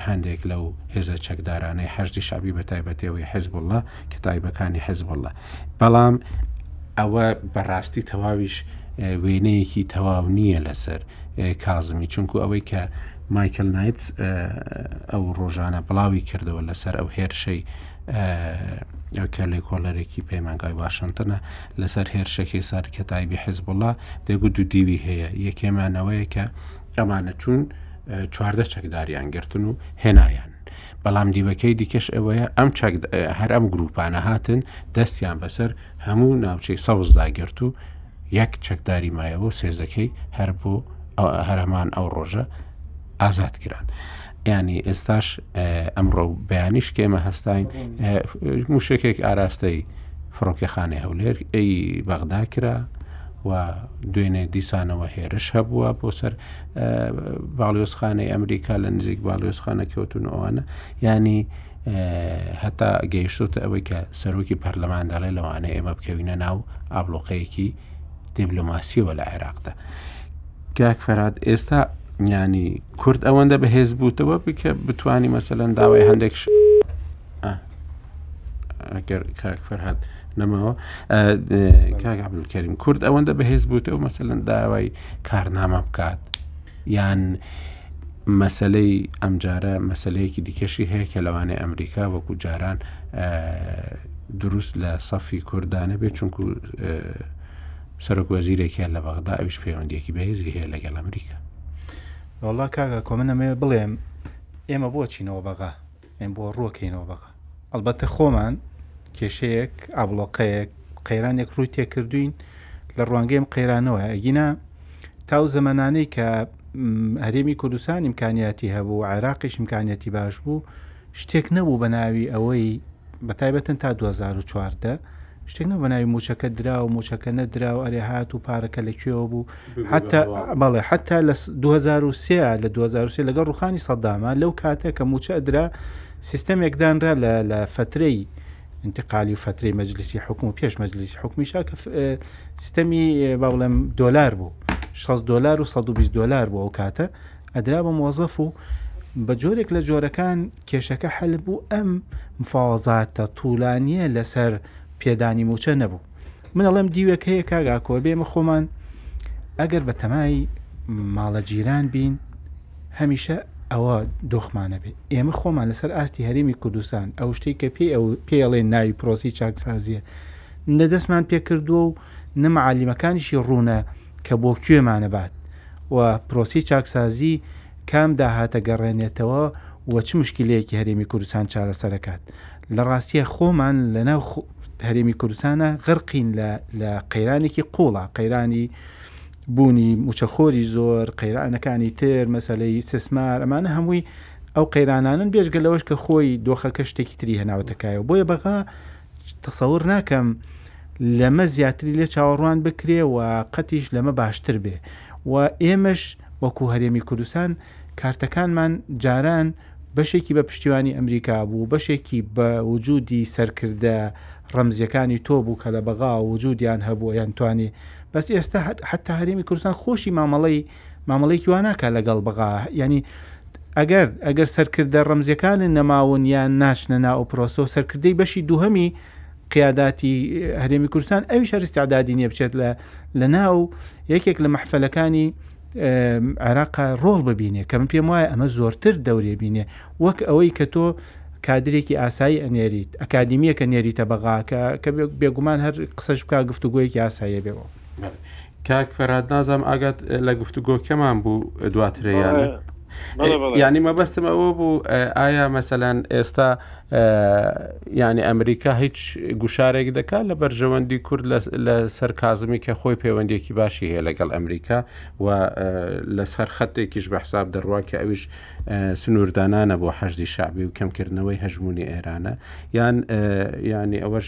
Speaker 1: هەندێک لەو هێزە چەکدارانەی حەشدی شابی بە تایبەتەوەی حەزب الله کە تایبەکانی حەزب الله بەڵام ئەوە بەڕاستی تەواویش وێنەیەکی تەواو نییە لەسەر کازمی چونکو ئەوەی کە مایکل نایت ئەو ڕۆژانە بڵاوی کردەوە لەسەر ئەو هێرشەی کە لێکۆڵەرێکی پەیمانگای واشنتنە لەسەر هێرشەکەی سەر کە تایبی حزبڵە دەگوت و دیوی هەیە یەکێمانەوەیە کە ئەمانە چوون چواردە چەکداریان گرتن و هێنایان بەڵام دیوەکەی دیکەش ئەوەیە ئەم هەر ئەم گروپانە هاتن دەستیان بەسەر هەموو ناوچەی سەوزدا گرت و یەک چەکداری مایەوە سێزەکەی هەر بۆ هەرمان ئەو ڕۆژە ئازاد کران. یانی ئێستاش ئەمڕۆ بەیانیش کێمە هەستین موشکێک ئاراستەی فڕۆکەخانەی هەولێر ئەی بەغدا کرا و دوێنێ دیسانەوە هێرش هەبووە بۆ سەر باڵیۆزخانەی ئەمریکا لە نزیک باڵیۆزخانە کەوتون ئەوانە ینی هەتا گەیشتوتە ئەوەی کە سەرۆکی پەرلەمان دەڵێ لەوانە ئێمە بکەوینە ناو ئابلۆقەیەکی دیبلۆماسیەوە لە عێراقدا. کاک فەراد ئێستا یانی کورد ئەوەندە بەهێز بووتەوە بکە بتانی مەسەەن داوای هەندێکش ئەگەر کاک فەرهاد نەماوە کاک عبدولکەریم کورد ئەوەندە بەهێز بووتەوە مەسەن داوای کارنامە بکات یان مەسلەی ئەمجارە مەسلەیەکی دیکەشی هەیە کە لەوانەیە ئەمریکا وەکو جاران دروست لە سەفی کوردانە بێت چونکو سەرۆک وەزیرێکیان لە بەغدا ئەوش پەیوەندیەکی بەهێزی هەیە لەگەڵ ئەمریکا
Speaker 3: وڵا کاگە کۆمنەمێ بڵێم ئێمە بۆ چینەوە بەغا ئەم بۆ ڕووەکەینەوە بەغا ئەلبەتە خۆمان کێشەیەک ئابلۆقەیەک قەیرانێک ڕووی تێکردوین لە ڕوانگەیم قەیرانەوە ئەگینا تاو زەمەانەی کە هەرێمی کوردستان امکانیاتی هەبوو عێراقیش امکانیەتی باش بوو شتێک نەبوو بە ناوی ئەوەی، بە تایبەتن تا دوو هەزار و چواردە، شتێک نەبوو بە ناوی مووچەکە درا و مووچەکە نەدرا و ئەرێ هات و پارەکە لە کوێوە بوو. ببێ بە حەتتا هەواڵ. بەڵێ حەتتا لە س- 2003 لە 2003 لەگەڵ ڕووخانی سەددامە لەو کاتە کە مووچە ئەدرا سیستەمێک دانرا لە لە فەترەی ئینتقالی و فەترەی مەجلیسی حوکم و پێش مەجلیسی حوکمیشا کە ف- ئە، سیستەمی ئە، با بڵێم دۆلار بوو، 60 دۆلار و 120 دۆلار بوو ئەو کاتە، ئەدرا بە مۆزەف و بە جۆرێک لە جۆرەکان کێشەکە حل بوو ئەم مفاوەزاتە طولانیە لەسەر پێدانی موچە نەبوو من ئەڵێم دیوێک هەیە کاگاکۆ بێمە خۆمان ئەگەر بە تەمای ماڵە جیران بین هەمیشە ئەوە دۆخمانە بێ ئێمە خۆمان لەسەر ئاستی هەرێمی کوردستان ئەو شتێک کە پێی ئەو پێڵێ ناوی پرۆسی چاکسازیە نەدەستمان پێکردووە و نەمەعالیمەکانیشی ڕوونە کە بۆ کوێمان ئەبات و پرۆسەی چاکسازی کام داهات ئەگەڕێنێتەوە و چ مشکلەیەکی هەرێمی کوردستان چارەسەر ئەکات. لە ڕاستییا خۆمان لە ناو هەرێمی کوردستانا غەرقین لە قەیرانێکی قووڵە، قەیرانی بوونی مووچەخۆری زۆر، قەیرانەکانی تر، مەسەلەی ئیستسمار، ئەمانە هەمووی ئەو قەیرانانەن بێجگە لەوەش کە خۆی دۆخەکە شتێکی تری هێناوەتە کایەوە. بۆیە بەغا تەسەور ناکەم لەمە زیاتری لێ چاوەڕوان بکرێ و قەتیش لەمە باشتر بێ و ئێمەش وەکو هەرێمی کوردستان کارتەکانمان جاران بەشێکی بە پشتیوانی ئەمریکا بوو بەشێکی بە وجودی سەرکردە ڕەمزیەکانی تۆ بوو کە لە بەغا وجودیان هەبوو یان توانی بەس ئێستا حتا هەرێمی کوردستان خۆشی مامەڵەی مامەڵەیەکی وا ناکا لەگەڵ بەغا یعنی ئەگەر ئەگەر سەرکردە ڕەمزیەکانن نەماون یان ناچنە نا ئەو پرۆسە و سەرکردەی بەشی دووهەمی قیاداتی هەرێمی کوردستان ئەویش هەرستی عدادی نیە بچێت لە لە ناو یەکێک لە محفلەکانی عێراقا ڕۆڵ ببینێ کە من پێم وایە ئەمە زۆرتر دەورێ بینێ وەک ئەوەی کە تۆ کادرێکی ئاسایی ئەنێریت ئەکادمیەکە نێریتە بەغاکە کە بێگومان هەر قسەش بک گفتوگوۆیەکی ئاساییە بێەوە
Speaker 1: کاک فەراد نازام ئاگات لە گفتوگۆکەمان بوو دواترەیان ینی مەبەستم ئەوە بوو ئایا مەسەەن ئێستا ینی ئەمریکا هیچ گوشارێک دەکات لە بەرژەوەندی کورد لە سەر کازمی کە خۆی پەیوەندێکی باشی هەیە لەگەڵ ئەمریکا و لە سەر خەتێکیش بە حساب دەڕوا کە ئەویش سنووردانانە بۆ حەشدی شعبی و کەمکردنەوەی هەژمونی ئێرانە یان ینی ئەوەش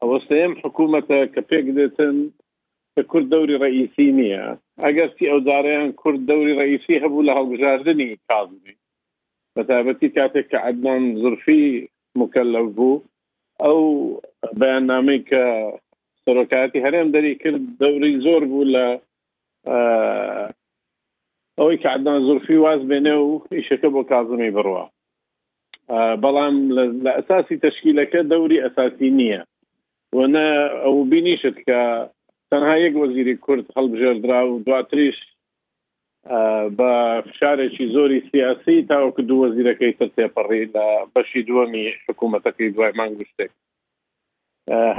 Speaker 2: ئەوە سێیەم حکوومەتە کە پێک دێتن کە کورد دەوری ڕەئیسی نییە، ئەگەرچی ئەوجارەیان کورد دەوری ڕەئیسی هەبوو لە هەڵبژاردنی کازمی، بەتایبەتی کاتێک کە عەدنان زورفی موکەلەف بوو، ئەو بەیاننامەی کە سەرۆکایەتی هەرێم دەری کرد دەوری زۆر بوو لە ئەوەی کە عەدنان زورفی واز بێنێ و ئیشەکە بۆ کازمی بڕوا. بەڵام لە ئەساسی تەشکیلەکە دەوری ئەساسی نییە و نە ئەو بینیشت کە تەنها یەک وەزیری کورد هەڵبژێردرا و دواتریش بە فشارێکی زۆری سیاسی تاوەکو دوو وەزیرەکەی تر تێپەڕی لە بەشی دووەمی حکوومەتەکەی دوای مانگوشتێک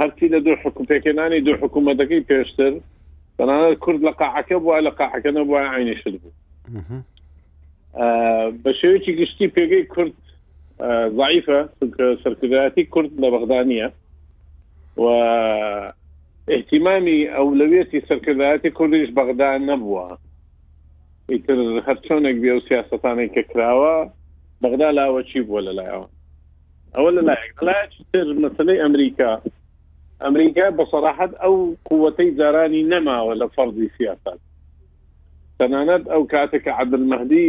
Speaker 2: هەرچی لە دوو حکوم پێکهێنانی دوو حکوومەتەکەی پێشتر تەنانەت کورد لە قاعەکە بووە لە قاعەکە نەبووە عینی شت بوو بە شێوەیەکی گشتی پێگەی کورد ضعیفە سەرکردایەتی کورد لە بەغدانە و احتیمامی ئەولەویەتی سەرکردایەتی کوردیش بەغدا نەبووە ئیتر هەرچۆنێک بێ و سیاستانێک کە کراوە بەغدا لاوەچی بووە لەلایەوە ئەوە لە لایەک لە لایەکی تر مەسەلەی ئەمریکا ئەمریکا بە سەراحەت ئەو قووەتەی جارانی نەماوە لە فەرزی سیاست تەنانەت ئەو کاتێک کە عەبدل مەهدی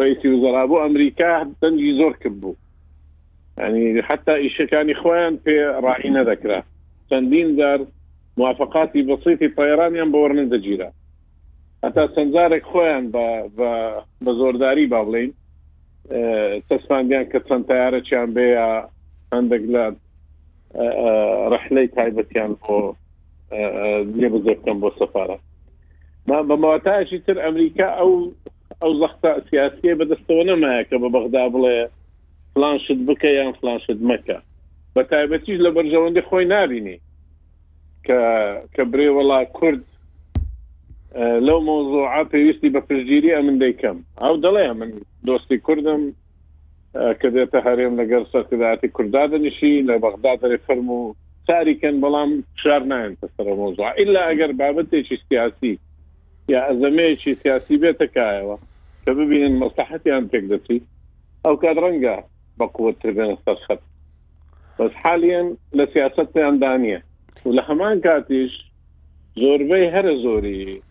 Speaker 2: ڕئیسی وزرا بۆ ئەمریکا دەنگی زۆر کرد بوو ینی حتا ئیشەکانی خۆیان پێ ڕاهی نەدەکرا چەندین جار موافقاتی بەسیتی پەیرانیان بۆ وەرنە دەگیرا هەتا چەند جارێک خۆیان بە بە بە زۆرداری با بڵێین چەسپاندیان کە چەند تارەکیان بێ یا هەندێک لە ڕەحلەی تایبەتیان بۆ لێ بزێ بکەم بۆ سەفارە بە ماواتایشی تر ئەمریکا ئەو ئەو زەختە سیاسیە بەدەستەوە نەمایە کە بە بەغدا بڵێ فلان شت بکە یان فلان شت مەکە بە تایبەتیش لە بەرژەوەندی خۆی نبینی کە کە برێ وەڵا کورد لەو مۆزۆع پێویستی بە پشتگیری ئەمن دەیکەم ئەو دەڵێ من دۆستی کوردم کە دێتە هەرێم لەگەر سەرکرداتی کوردا دەنیشی لە بەغدا دەێ فرم و تاریکەن بەڵام شار نایەن سەر مۆزۆع ئللا ئەگەر بابەتێکی سیاسی یا ئەزەمەیەکی سیاسی بێتەکایەوە کە ببینن مەسەحەتیان پێک دەچیت ئەو کات ڕەنگە بە قوتتر بێنە سەرخەت بەس حالیان لە سیاست پێیان دانیە و لە هەمان کاتیش زۆربەی هەرە زۆری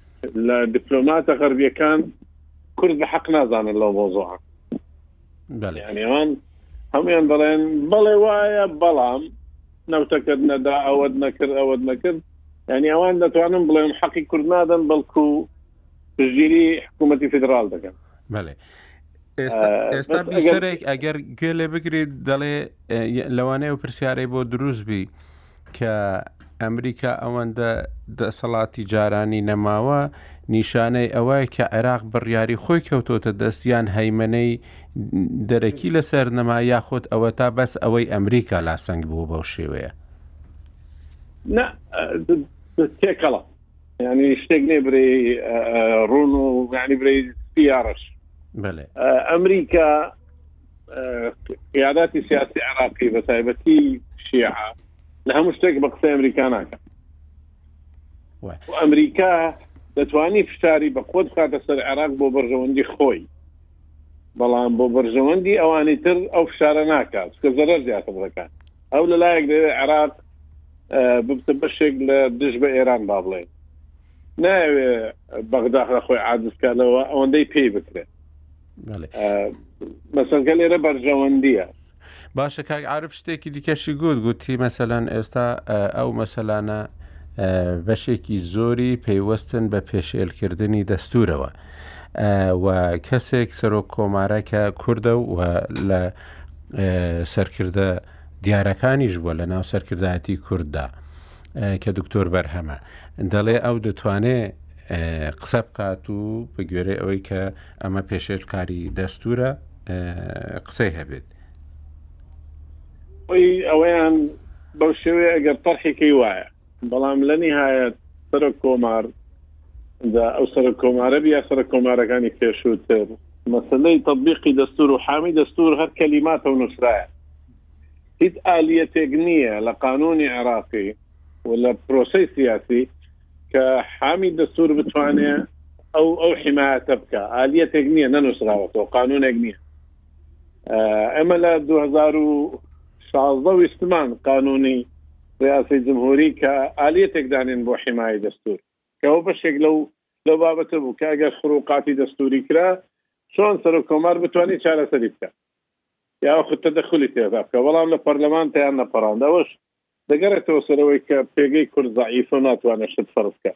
Speaker 2: لە دیپلۆماتە غەربیەکان کورد بە حەق نازانن لەو مۆزۆعان یانێوان هەمویان دەڵێن بەڵێ وایە بەڵام نەوتەکرد نەدا ئەوەت نەکرد ئەوەت نەکرد ینی ئەوان دەتوانم بڵێن حەقی کورد نادەن بەڵکو پشتگیری حکوومەتی فیدرال دەکەن
Speaker 1: بەێ ئێستا بیسەرێک ئەگەر گوێ لێ بگریت دەڵێ لەوانەیە و پرسیارەی بۆ دروست بی کە ئەمریکا ئەوەندە دەسەڵاتی جارانی نەماوە نیشانەی ئەوەیە کە عێراق بڕیاری خۆی کەوتۆتە دەستیان هەیمەەی دەرەکی لەسەر نەما یاخود ئەوە تا بەس ئەوەی ئەمریکا لاسەنگ بوو بەو شێوەیە
Speaker 2: تێکەڵە ینی شتێک نێ برێ ڕون و گانی برێ سیاڕش ئەمریکا قیاداتی سیاسی عراقی بە تایبەتی شیعە لە هەموو شتێک بە قسە ئەمریکا ناکە ئەمریکا دەتوانی فشاری بە خۆت کاتە سەر عراق بۆ بەرژەوەندی خۆی بەڵام بۆ بەرژەوەندی ئەوانی تر ئەو فشارە ناکات کە زەرەر زیاتر دەکات ئەو لەلایەک دەوێت عێراق ببتە بەشێک لە دژ بە ئێران با بڵێن ناوێ بەغدا لە خۆی عادستکانەوە ئەوەندەی پێی بکرێت مەسەنگە لێرە بەرژەوەندیە
Speaker 1: باشە کاک عرف شتێکی دیکەشی گوت گوتی مەسەلاەن ئێستا ئەو مەسەلانە بەشێکی زۆری پەیوەستن بە پێشێلکردنی دەستورەوە و کەسێک سەرۆک کۆمارەکە کووردە و لە سەرکردە دیارەکانیش بووە لە ناو سەرکردایەتی کورددا کە دکتۆر بەرهەمە دەڵێ ئەو دەتوانێ قسە بکات و بە گوێرەی ئەوەی کە ئەمە پێشێلکاری دەستورە قسەی هەبێت
Speaker 2: ئەوەیان بەو شێوەیە ئەگەر تەرحێکی وایە بەڵام لە نیهایەت سەرۆک کۆمار جا ئەو سەرۆک کۆمارە بیا سەرۆک کۆمارەکانی پێشووتر مەسلەی تطبیقی دەستور و حامی دەستور هەر کەلیماتە و نووسرایە هیچ ئالیەتێک نییە لە قانونی عێراقی و لە پرۆسەی سیاسی کە حامی دەستور بتوانێ ئەو ئەو حمایەتە بکە ئالیەتێک نییە نەنووسراوەتەوە قانونێک نییە ئەمە لە 2016 ویستمان قانونی ڕاستی جمهوری کە ئالیەتێک دانێن بۆ حمایە دەستور کەەوە بەشێک لەو لە بابەتە بوو کە ئەگەر خروقاتی دەستوری کرا چۆن سەر و کۆمار بتوانانی چارەسەری بکە یا خودتە دەخلی تێدا بکە بەڵام لە پەرلەمان تیان نەپەڕاندەوەش دەگەڕێتەوە سەرەوەی کە پێگەی کورد زعیفە ناتوانێت شت فەرزکە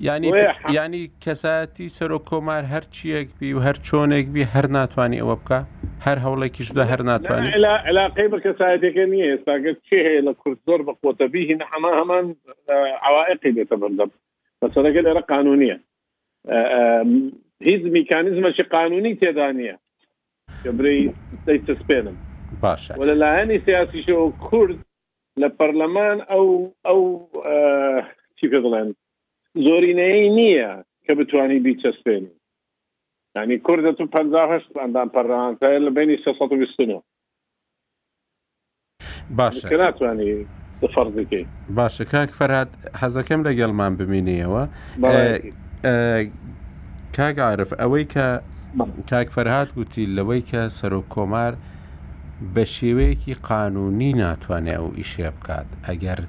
Speaker 1: یانی بۆیە حە یانی کەسایەتی سەرۆک کۆمار هەر چییەک بی و هەر چۆنێک بی هەر ناتوانانی ئەوە بکا هەر هەوڵێکیش بدە هەر نا نا ناتوانانی
Speaker 2: علا علاقەی بە کەسایەتیەکە نییە ئێستا گەر کێ هەیە لە کورد زۆر بە قوتەبی هین حەما هەمان ئە عەوائقی دێتە بەردەم مەسەلەکە لێرە قانونییە ئە ئە هیچ میکانیزمەکی قانونی تێدا نییە کە برێی دەیچەسپێنن
Speaker 1: باشە
Speaker 2: و لە لایەنی سیاسیشەوە کورد لە پەرلەمان ئەو ئەو چی پێ بڵێن زۆرینەی نییە کە بتانی بیچەسپێنی ینی کوردە تو 5 ئەندام پەرلەمانتە لە بینی 329
Speaker 1: باشە
Speaker 2: ناتوانانی فەرزیکەی
Speaker 1: باشە کاک فەرهاد حەزەکەم لەگەڵمان بمینەوە کاگعاعرف ئەوەی کە کاک فەرهاد گوتی لەوەی کە سەرۆک کۆمار بەشێوەیەکی قانونی ناتوانێ ئەو ئیشەیە بکات ئەگەر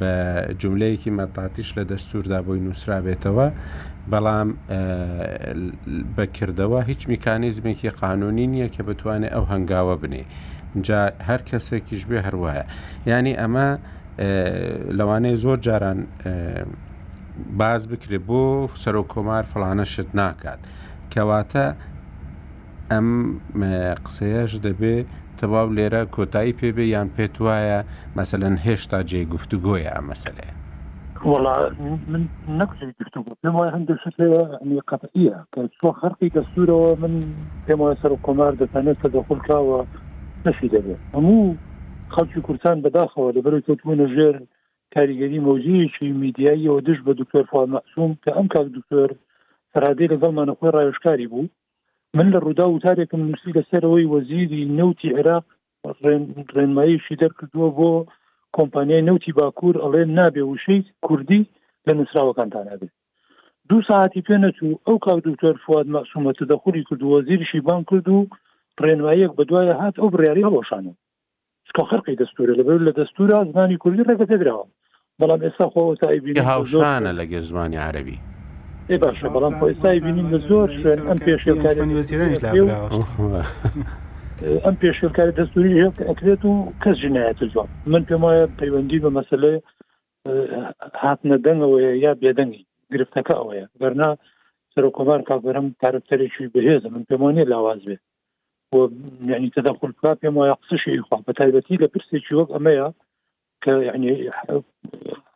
Speaker 1: بە جملەیەکی مەتاتیش لە دەستوردا بۆی نووسرابێتەوە بەڵام بەکردەوە هیچ میکانیزمێکی قانونی نییە کە بتوانێت ئەو هەنگاوە بنێ جا هەر کەسێکیش بێ هەروایە ینی ئەمە لەوانەیە زۆر جاران باز بکرێت بۆ سەرۆک کۆمار فلانە شت ناکات کەواتە ئەم قسەیەش دەبێ تەواو لێرە کۆتایی پێ بێ یان پێت وایە مەسەلەن هێشتا جێی گفتوگۆیە ئەم مەسەلەیە؟
Speaker 4: وەڵا من نەک جێی گفتوگۆ پێم وایە هەندێک شت هەیە هەنی قەتعییە کە چۆ خەرقی دەستوورەوە من پێم وایە سەر و کۆمار دەتانێت کە دەخول کاوە نەشی دەبێت هەموو خەڵکی کورسان بەداخەوە لەبەرو کەوتبوونە ژێر کاریگەری مۆزیەکی میدیاییەوە دژ بە دکتۆر فواد مەعسوم کە ئەم کاک دکتۆر فەرهادەی لەگەڵمانە خۆی ڕاوێژکاری بوو من لە ڕوودا وتارێکم نووسی لەسەرەوەی وەزیری نەوتی عێراق ڕێنمایشی دەرکردووە بۆ کۆمپانیای نەوتی باکوور ئەڵێ نابێ وشەی کوردی لە نووسراوەکانتان نابێت دوو ساعتی پێ نەچوو ئەو کاک دکتۆر فواد مەسوومەتە دەخوری کردو وەزیرشی بان کرد و ڕێنماییەک بە دوایە هات ئەو بڕیاری هەڵۆشانەوە چکە خەرقی دەستورە لە بەر لە دەستورا زمانی کوردی ڕێگە پێدراوە بەڵام ئێستا خۆ ئەوسای بینی
Speaker 1: هاوشانە لە گەر زمانی عربی
Speaker 4: ئێ باشە بەڵام خۆ ئێستای بینین لە زۆر شوێن ئەم پێشێلکاری ئەم پێشێلکاری دەستوری هێڵ ئەکرێت و کەس جنایەت زۆر من پێم وایە پەیوەندی بە مەسلەی هاتنە دەنگەوەیە یا بێدەنگی گرفتەکە ئەوەیە گەرنا سەرۆکۆمار کاگەرم کارکتەرێکی بەهێزە من پێمانە لاواز بێت یعنی تدخل بکە پێم وایە قسەشی خوا بە تایبەتی لە پرسێکی وەک ئەمەیە کە یعنی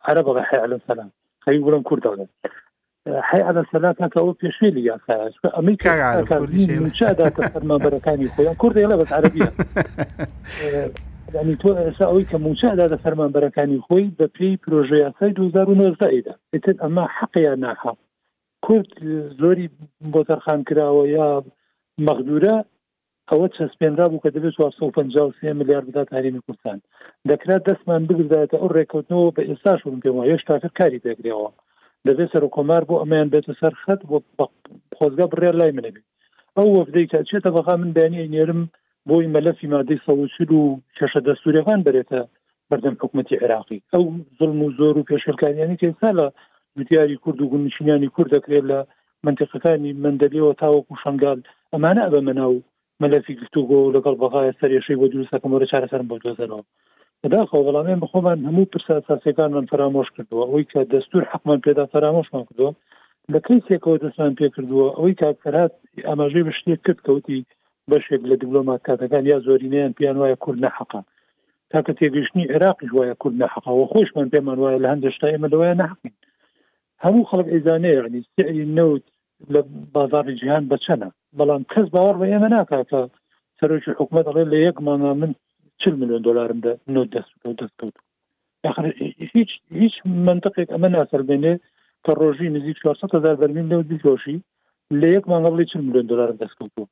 Speaker 4: عرە بەڵە حی على سەلام خەی بڵم کوردانە حی على سەلا تاکەەوە پێشێ لە یاسایە ئەمەی کەداتە فەرمانبەرەکانی خۆیان کوردی لە بەس عربیە ینی تۆ ئێستا ئەوەی کە موچەدا لە فەرمانبەرەکانی خۆی بە پێی پرۆژه یاسای 2009دا ئیتر ئەمە حەقیان ناحق کورد زۆری بۆ تەرخان کراوە یا مەغدورە ئەوە چەسپێنرا بوو کە دەبێت 453 میلیارد بدات هەرێمی کوردستان دەکرات دەستمان بگردایەتە ئەو ڕێککەوتنەوە بە ئێستاش من پێم وایە هێشتا تر کاری پێکرێەوە دەبێت سەر و کۆمار بۆ ئەمەیان بێتە سەر خەت بۆ خۆزگە بڕێ لای منە بێت ئەو وەفدەی کە چێتە بەغا من بەیانی نێرم بۆی مەلەفی مادەی سەوچل و کێشە دەستوریەکان بەرێتە بەردەم حکومەتی عێراقی ئەو زڵم و زۆر و پێشکەلکاریانی کە ئێستا لە جوتیاری کورد و گونشینانی کورد دەکرێت لە منتیقەکانی مندەلیەوە تاوەکو شنگال ئەمانە ئەبە مەناو مەلەفی گفتوگۆ لەگەڵ بەغایە سەرێشەی بۆ دروستەکەمەوە چارەسەرم بۆ دۆزەرەوە بەداخۆ بەڵامێن بخۆمان هەموو پرسا ساسیەکانمان فەرامۆش کردووە ئەوەی کە دەستور حەقمان پێدا فەرامۆشمان کردووە لە کەیسێکەوە دەستمان پێ کردووە ئەوەی کاک فەرهاد ئاماژەی بە شتێک کرد کەوتی بەشێک لە دیبلۆماتکاتەکان یا زۆرینەیان پێیان وایە کورد نەحەقە تاکە تێگەیشتنی عێراقیش وایە کورد ناحەقە و خۆشمان پێمان وایە لە هەندێک شتا ئێمە لەوەیە ناحەقین هەموو خەڵک ئەیزانێ یعنی سعری نەوت لە بازاڕی جیهان بەچەنە بەڵام کەس باوەڕ بە ئێمە ناکاتە سەرۆکی حکوومەت ئەڵێ لە یەک مانگا من چ میلیۆن دلارم دە نوت دەست و دەست کەوت هیچ هیچ منطقێک ئەمە ناسەربێنێ کە ڕۆژی نزیک 400 هزار بەرمیل نەوت بفرۆشی لە یەک مانگەڵی چ میلیۆن دلارم دەست کەوتووە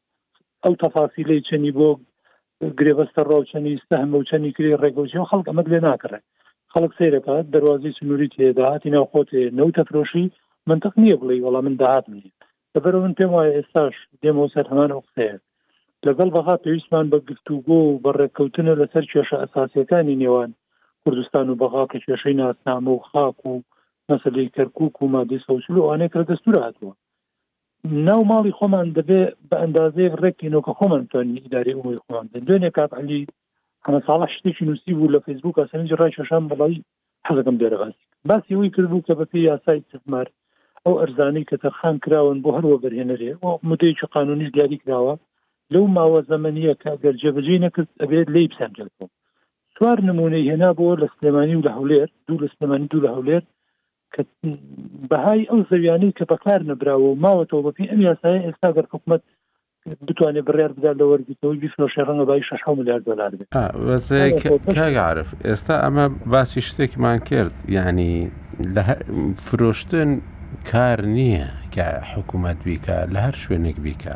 Speaker 4: ئەو تەفاسیلەی چنی بۆ گرێبەستە ڕەو چەنی سەهمە و چەنی کرێ ڕێگەوجی و خەڵک ئەمەد لێ ناکڕێت خەڵک سیرەکە دەواازی سنووری تێداهاتی ناوخۆتێ نەوتە فرۆشی منتەق نییە بڵێ وەڵام من داهات منی لەبەر من پێم وایە ئێستاش دێمەوە سەر هەمان ئەو قسەیە لەگەڵ بەغا پێویستمان بە گفتوگۆ و بە ڕێککەوتنە لەسەر کێشە ئەساسیەکانی نێوان کوردستان و بەغا کە کێشەی ناسنامە و خاک و مەسلی کەرکک و مادی سەوسل و ئەوانەیە کە دەستور هاتووە ناو ماڵی خۆمان دەبێ بە ئەندازەیە ڕێکی نۆکە خۆمان توانین ئیداری ئەوەی خۆمان بدەین دوێنێ کاک علی حەمە ساڵح شتێکی نووسی بوو لە فەیسبووکە سەرنجی ڕای کێشان بەڵی حەزەکەم دێرە باسی باسی ئەوەی کردبوو کە بەپێی یاسای استثمار ئەو ئەرزانەی کە تەرخان کراون بۆ هەر وەبەرهێنەرێ و مدەیەکی قانونیش دیاری کراوە لەو ماوە زەمەنیە کە گەر جێبەجێی نەکرد ئەبێت لی بسەنجێتەوە چوار نمونەی هێنا بۆ لە سلێمانی و لە هەولێر دوو لە سلێمانی دوو لە هەولێر کە بەهای ئەو زەویانەی کە بەکار نەبراوە و ماوەتەوە بەپی ئەم یاسایە ئێستا گەر حکومت بتوانێت بڕیار بدات لە وەرگتەوەی بیفرۆشێ ڕەنگە بای 6 ملیار دلار
Speaker 1: بێت کاگەعرف ئێستا ئەمە باسی شتێکمان کرد ینی لە فرۆشتن کار نییە کە حکوومەت بیکە لە هەر شوێنێک بیکە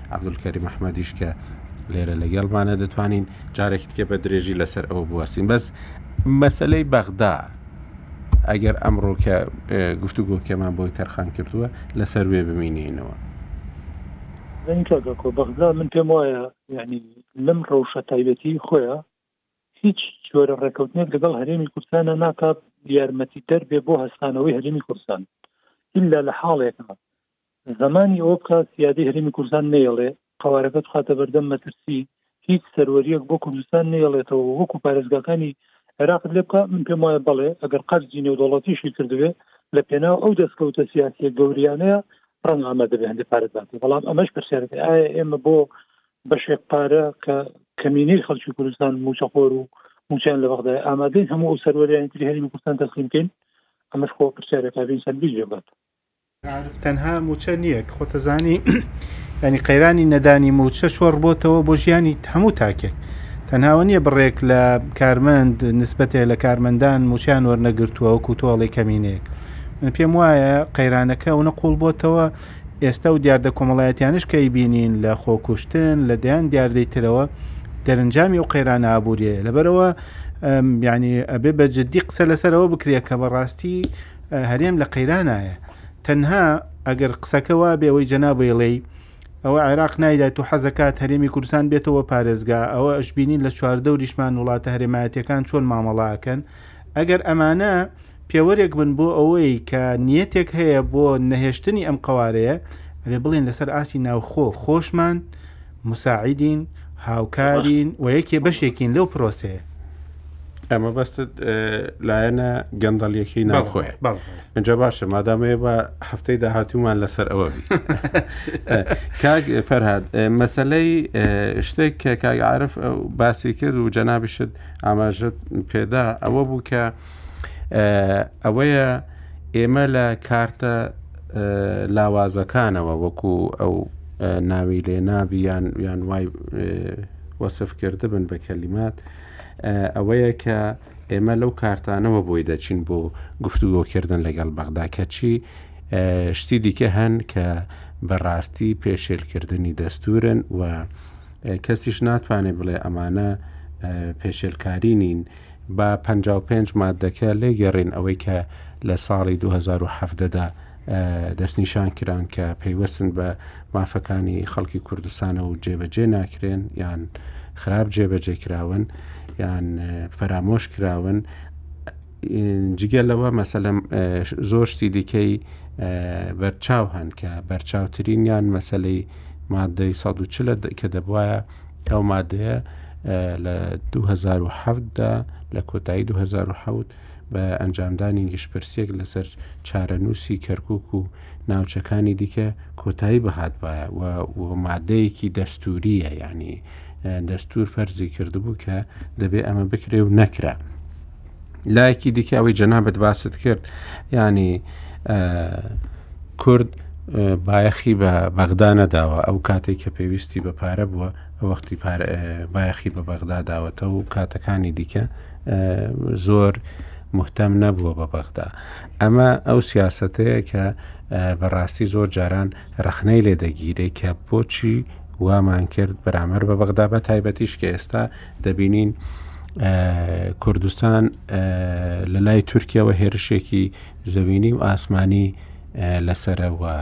Speaker 1: عەبدولکەریم ئەحمەدیش کە لێرە لەگەڵمانە دەتوانین جارێکی دیکە بە درێژی لەسەر ئەوە بوەستین بەس مەسەلەی بەغدا ئەگەر ئەمڕۆ کە گفتوگۆکەمان بۆی تەرخان کردووە لەسەر وێ بمینێنەوە زەنی کاکۆ
Speaker 4: بەغدا من پێم وایە یعنی لەم ڕەوشە تایبەتی خۆیە هیچ جۆرە ڕێکەوتنێک لەگەڵ هەرێمی کوردستانە ناکات یارمەتی دەربێ بۆ هەستانەوەی هەرێمی کوردستان ئللا لە حاڵێکە زمانی ئەوە بکات سیادەی هەرێمی کوردستان نەیەڵێ قەوارەکە بخاتە بەردەم مەترسی هیچ سەروەریەک بۆ کوردستان نەیەڵێتەوە وەکو پارێزگاکانی عێراقت لێ بکە من پێم وایە بەڵێ ئەگەر قەرزی نێودەوڵەتیشی کردوێ لە پێناو ئەو دەستکەوتە سیاسیە گەوریانەیە ڕەنگە ئەمە دەبێ هەندێک پارە باتێ بەڵام ئەمەش پرسیارەکە ئایا ئێمە بۆ بەشێک پارە کە کەمینەی خەڵکی کوردستان موچەخۆر و موچیان لە بەغدای ئامادەین هەموو ئەو سەروەریان تری هەرمی کوردستان تەسلیم بکەین ئەمەش خۆ پرسیارەکە بین سەر بیجێ بات عارف
Speaker 3: تەنها موچە نیە خۆتەزانی ینی قەیرانی نەدانی موچە شۆڕ بۆتەوە بۆ ژیانی هەموو تاکێک تەنهاوە نیە بڕێک لە کارمەند نسبەتێ لە کارمەندان موچیان وەرنەگرتووەوە کوتۆڵی کەمینەیەک من پێم وایە قەیرانەکە ئەوە قوڵ بۆتەوە ئێستا و دیاردە کۆمەڵایەتیانش کە بینین لە خۆکوشتن لە دەیان دیاردەی ترەوە دەرنجامی ئەو قەیران ئابوووریە لەبەرەوە ینی ئەبێ بە جددی قسە لەسەرەوە بکرێت کە بەڕاستی هەرێم لە قەیرانایە تەنها ئەگەر قسەکە وابێ ئەوەی جەنابەیڵێی ئەوە عێراق نایدا تو حەزەکات هەرێمی کوردستان بێتەوە پارێزگا ئەوە ئەشببینین لە چواردەوریشمان وڵاتە هەرێمایەتەکان چۆن مامەڵاکەن ئەگەر ئەمانە پێوەرێک بن بۆ ئەوەی کە نیەتێک هەیە بۆ نەهێشتنی ئەم قوارەیە ئەێ بڵێن لەسەر ئاسی ناوخۆ خۆشمان مساعدین، هاوکارین و یەکێ بەشێکین لەو پرۆسەیە.
Speaker 1: ئە مەبەستت لایەنە گەندەڵیەکەی ناوخۆیە ئەجا باشە مادامەیە بە هەفتەی داهاتوومان لەسەر ئەوە بی کاک فەرهاد مەسلەی شتێک کە کاگعاعرف باسی کرد و جەنابیشت ئاماژت پێدا ئەوە بوو کە ئەوەیە ئێمە لە کارتە لاوازەکانەوە وەکو ئەو ناوی لێ نابیان یان وای وەسف کرد بن بە کەلیمات ئەوەیە کە ئێمە لەو کارتانەوە بۆی دەچین بۆ گفتوگۆکردن لەگەڵ بەغدا کەچی شتی دیکە هەن کە بەڕاستی پێشێلکردنی دەستورن و کەسیش ناتوانێت بڵێ ئەمانە پێشێلکاری نین با پەنجا و پێنج ماددەکە لێگێڕین ئەوەی کە لە ساڵی دوو هەزار و حەڤدە دا دەستنیشان کران کە پەیوەستن بە مافەکانی خەڵکی کوردستانە و جێبەجێ ناکرێن یان خراپ جێبەجێ کراون یان فەرامۆش کراون جگە لەوە مەسەلم زۆشتی دیکەی بەرچاو هەن کە بەرچاوترینیان مەسلەی مادەی ١40 کە دەبواە ئەو مادەیە لە 2007 دا لە کۆتایی 2007 بە ئەنجامدانی گشتپرسێک لەسەر چارەنووسی کەرکک و ناوچەکانی دیکە کۆتایی بەهات باە و مادەیەکی دەستوریە ینی دەستور فەرزی کردبوو کە دەبێ ئەمە بکرێ و نەکرا. لایەکی دیکە ئەوەی جەنابەت باست کرد ینی کورد بایەخی بە بەغدا نەداوە ئەو کاتێک کە پێویستی بە پارە بووە وەختی بایەخی بە بەغدا داوەتە و کاتەکانی دیکە زۆر مهتەم نەبووە بە بەغدا ئەمە ئەو سیاستەیە کە بەڕاستی زۆر جاران رەخنەی لێ دەگیرێ کە بۆچی وامان کرد بەرامەر بە بەغدا بە تایبەتیش کە ئێستا دەبینین کوردستان لە لای تورکیەوە هێرشێکی زەوینی و ئاسمانی لەسەرەوە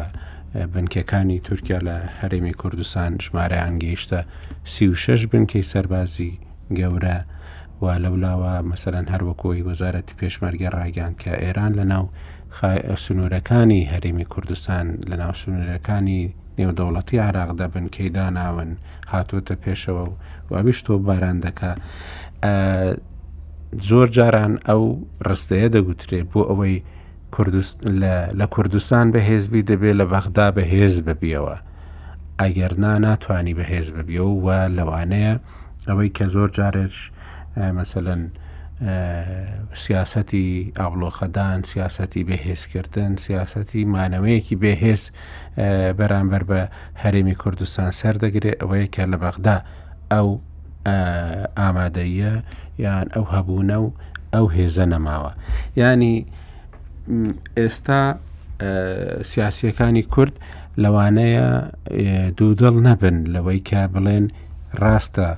Speaker 1: بنکەکانی تورکیا لە هەرێمی کوردستان ژمارەیان گەیشتە سی و شش بنکەی سەربازی گەورە و لەولاوە مەسەرەن هەروەکۆی وەزارەتی پێشمەرگە ڕایگەان کە ئێران لە ناو سنوورەکانی هەرێمی کوردستان لە ناو سنوورەکانی نێودەوڵەتی عراقدا بنکەی داناون هاتووەتە پێشەوە و وابیش تۆ باران دەکا زۆر جاران ئەو ڕستەیە دەگوترێ بۆ ئەوەی لە کوردستان بەهێزبی دەبێت لە بەغدا بەهێز ببیەوە ئەگەرنا ناتانی بەهێز ببیەوە و لەوانەیە ئەوەی کە زۆر جارێش مەسەەن سیاستی ئابلۆخەدان سیاستی بەهێزکردن سیاستی مانەوەیەکی بەهێز بەرامبەر بە هەرێمی کوردستان سەردەگرێت ئەوەیە کە لە بەغدا ئەو ئامادەیە یان ئەو هەبوونە و ئەو هێزە نەماوە ینی ئێستا سیاسیەکانی کورد لەوانەیە دوودڵ نەبن لەوەی کە بڵێن ڕاستە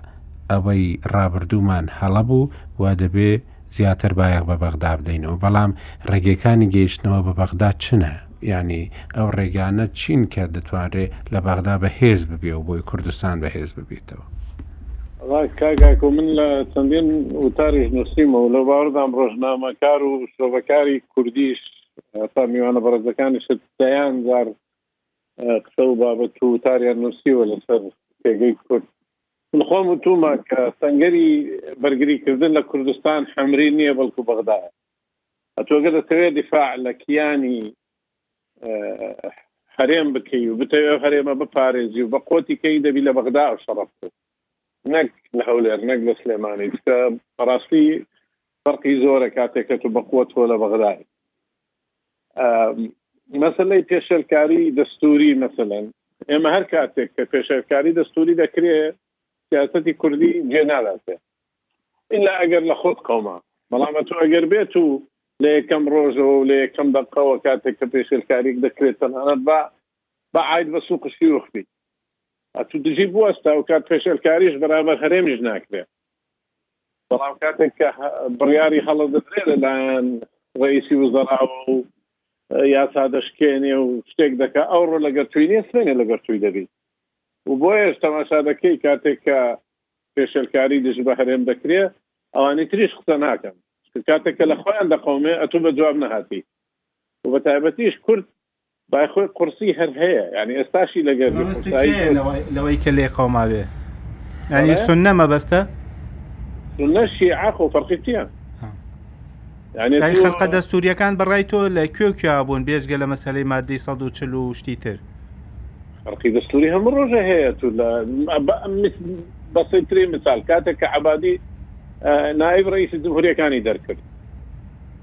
Speaker 1: ئەوەی ڕابردوومان هەڵە بوو و دەبێ زیاتر بایەخ بە بەغدا بدەینەوە، بەڵام ڕێگەکانی گەیشتنەوە بە بەغدا چنە؟ یانی ئەو ڕێگانە چین کە دەتوانرێ لە بەغدا بە هێز ببێ و بۆی کوردستان بە هێز ببیتەوە؟
Speaker 2: وەڵا کاک ئاکۆ من لە چەندین وتاریش نووسیمە و لەو باوەڕدام ڕۆژنامەکار و شرۆڤەکاری کوردیش هەتا میوانە بەڕێزەکانیشت دەیان جار قسە و بابەت و وتاریان نووسیوە لەسەر پێگەی کورد من خۆم وتوومە کە سەنگەری بەرگری کردن لە کوردستان حەمری نییە بەڵکو بەغدایە. ئەتۆ گەر دەتەوێ دیفاع لە کیانی هەرێم بکەی و بتەوێ ئەو هەرێمە بپارێزی و بە قۆتی کەی دەبی لە بەغدا ئەو شەڕە بکەی نەک لە هەولێر نەک لە سلێمانی چکە بەڕاستی فەرقی زۆرە کاتێک کە تو بە قوت تۆ لە بەغدای. مەسلەی پێشێلکاری دەستوری مەسەن ئێمە هەر کاتێک کە پێشێلکاری دەستوری دەکرێت سیاستی کوردی جێ نااتێ ئللا ئەگەر لە خۆت قەوما بەڵامە تو ئەگەر بێت و لە یەکەم ڕۆژەوە و لە یەکەم دەقەوە کاتێک کە پێشێلکاریک دەکرێت تەنانەت بە بە عیت بە سوق شیوخبی ئەتو دژی بوەستا و کات پێشێلکاریش بەرامەر هەرێمیش ناکرێت بەڵام کاتێک کە بڕیاری هەڵە دەدرێ لەلایەن ڕەئیسی وزەراوە و یاسا دەشکێنێ و شتێک دەکا ئەو ڕۆ لەگەر توی نیە سمێنێ لەگەر توی دەبی و بۆیەش تەماشا دەکەی کاتێک کە پێشێلکاری دژ بە هەرێم دەکرێ ئەوانی تریش قسە ناکەن کاتێک کە لە خۆیان دەقەومێ ئەتوو بە جواب نەهاتی و بە تایبەتیش کورد بای خۆی قورسی هەر هەیە یعنی ئێستاشی لەگەر
Speaker 3: لەوەی کە لێ قەوماوێ ینی سنە مەبەستە
Speaker 2: سنە شیعە خۆ فەرقیتیان
Speaker 3: خەلقە دەستوریەکان بەڕای تۆ لە کوێ کوێ بوون بێژگە لە مەسلەی مادەی 140 و شتی تر
Speaker 2: فەرقی دەستوری هەموو ڕۆژە هەیە تو لە بەسەترین مثال کاتێک کە عبادی نایب ڕئیسی جمهوریەکانی دەرکرد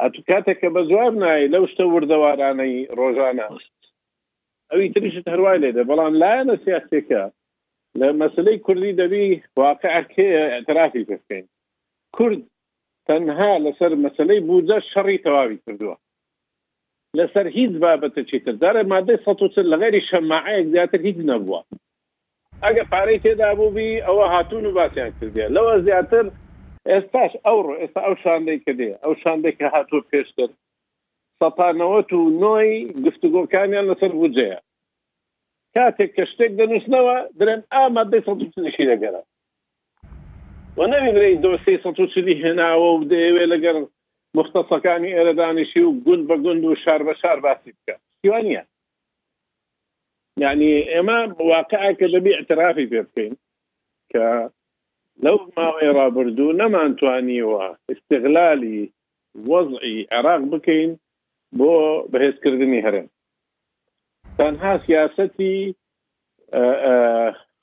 Speaker 2: ئەتوو کاتێک کە بە جواب نایە لەو شتە وردەوارانەی ڕۆژانە ئەوی تریشت هەروای لێدە بەڵام لایەنە سیاسەکە لە مەسلەی کوردی دەبی واقعکێ ترافی بکەین کورد تەنها لەسەر مەسلەی بودە شەڕی تەواوی کردووە لەسەر هیچ بابەتە چیتر دارە مادەی سە لە غێری شەماعەیەک زیاتر هیچ نەبووە ئەگەر پارەی تێدا بووبی ئەوە هاتوون و باسیان کردیە لەوە زیاتر. ئێستاش ئەوڕۆ ئێستا ئەو شاندەی کە دێ ئەو شاندەی کە هاتووە پێشتر سەتا نەوەت و نۆ ی گفتوگۆکانیان لەسەر بودجەیە کاتێک کە شتێک دەنووسنەوە درێن ئا مادەی سەد و چلی شی دەگەرە و نەوی برێی دۆسێی سەد و چلی هێناوە و دەیەوێ لەگەر موختەسەکانی ئێرە دانیشی و گوند بە گوند و شار بە شار باسی بکە شتیوا نییە یانی ئێمە واقعەکە دەبی ئەترافی پێ بکەین کە لەو ماوەی ڕابردوو نەمانتوانیوە استغلالی وەزعی عێراق بکەین بۆ بەهێزکردنی هەرێم تەنها سیاستی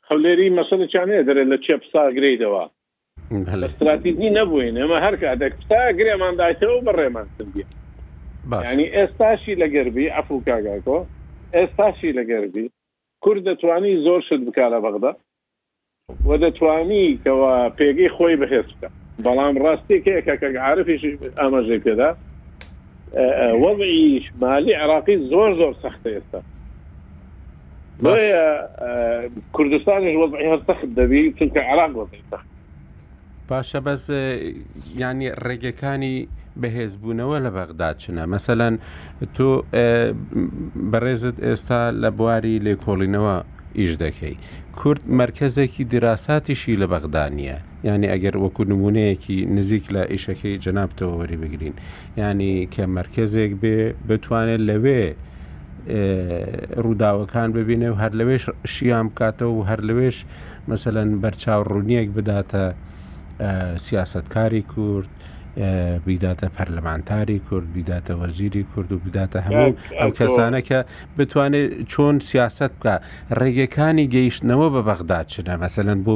Speaker 2: هەولێری مەسەلەچانەیە دەرێت لە چێپ ساگرەیدەوە بەلێ ستراتیجی نەبووین ئێمە هەر کاتێک کوتا گرێمان دایتەوە بەڕێمان کردیە باشە یانی ئێستاشی لە گەربی عەفوو کاک ئاکۆ ئێستاشی لە گەربی کورد دەتوانی زۆر شت بکا لە بەغدا و دەتوانی کەوا پێگەی خۆی بەهێز بکا بەڵام ڕاستیەکەیە کە کەک عارفیش ئاماژەی پێدا ئە، ئە، وەزعی مالی عێراقی زۆر زۆر سەختە ئێستا بۆیە کوردستانیش وەزعی هەر سەخت دەبی چونکە عراق وەزعی سەخت
Speaker 1: باشە بەس ینی ڕێگەکانی بەهێزبوونەوە لە بەغدا چنە مەسەەن تۆ بەڕێزت ئێستا لە بواری لێکۆڵینەوە ئیش دەکەی کورد مرکزێکی دیراساتیشی لە بەغدانە یانی ئەگەر وەکو نمونەیەکی نزیک لە ئیشەکەی جەنابتەوە وەری بگرین یانی کە مەرکزێک بێ بتوانێت لەوێ ڕووداوەکان ببینێ و هەر لەوێش شیان بکاتەوە و هەر لەوێش مەسەەن بەرچاو ڕوونیەک بداتە سیاستکاری کورد بیداتە پەرلەمانتاری کورد بیداتە وەزیری کورد و بداتە هەموو ئەم کەسانە کە بتوانێت چۆن سیاست بکە ڕێگەکانی گەیشتنەوە بە بەغدا چنە مەسەەن بۆ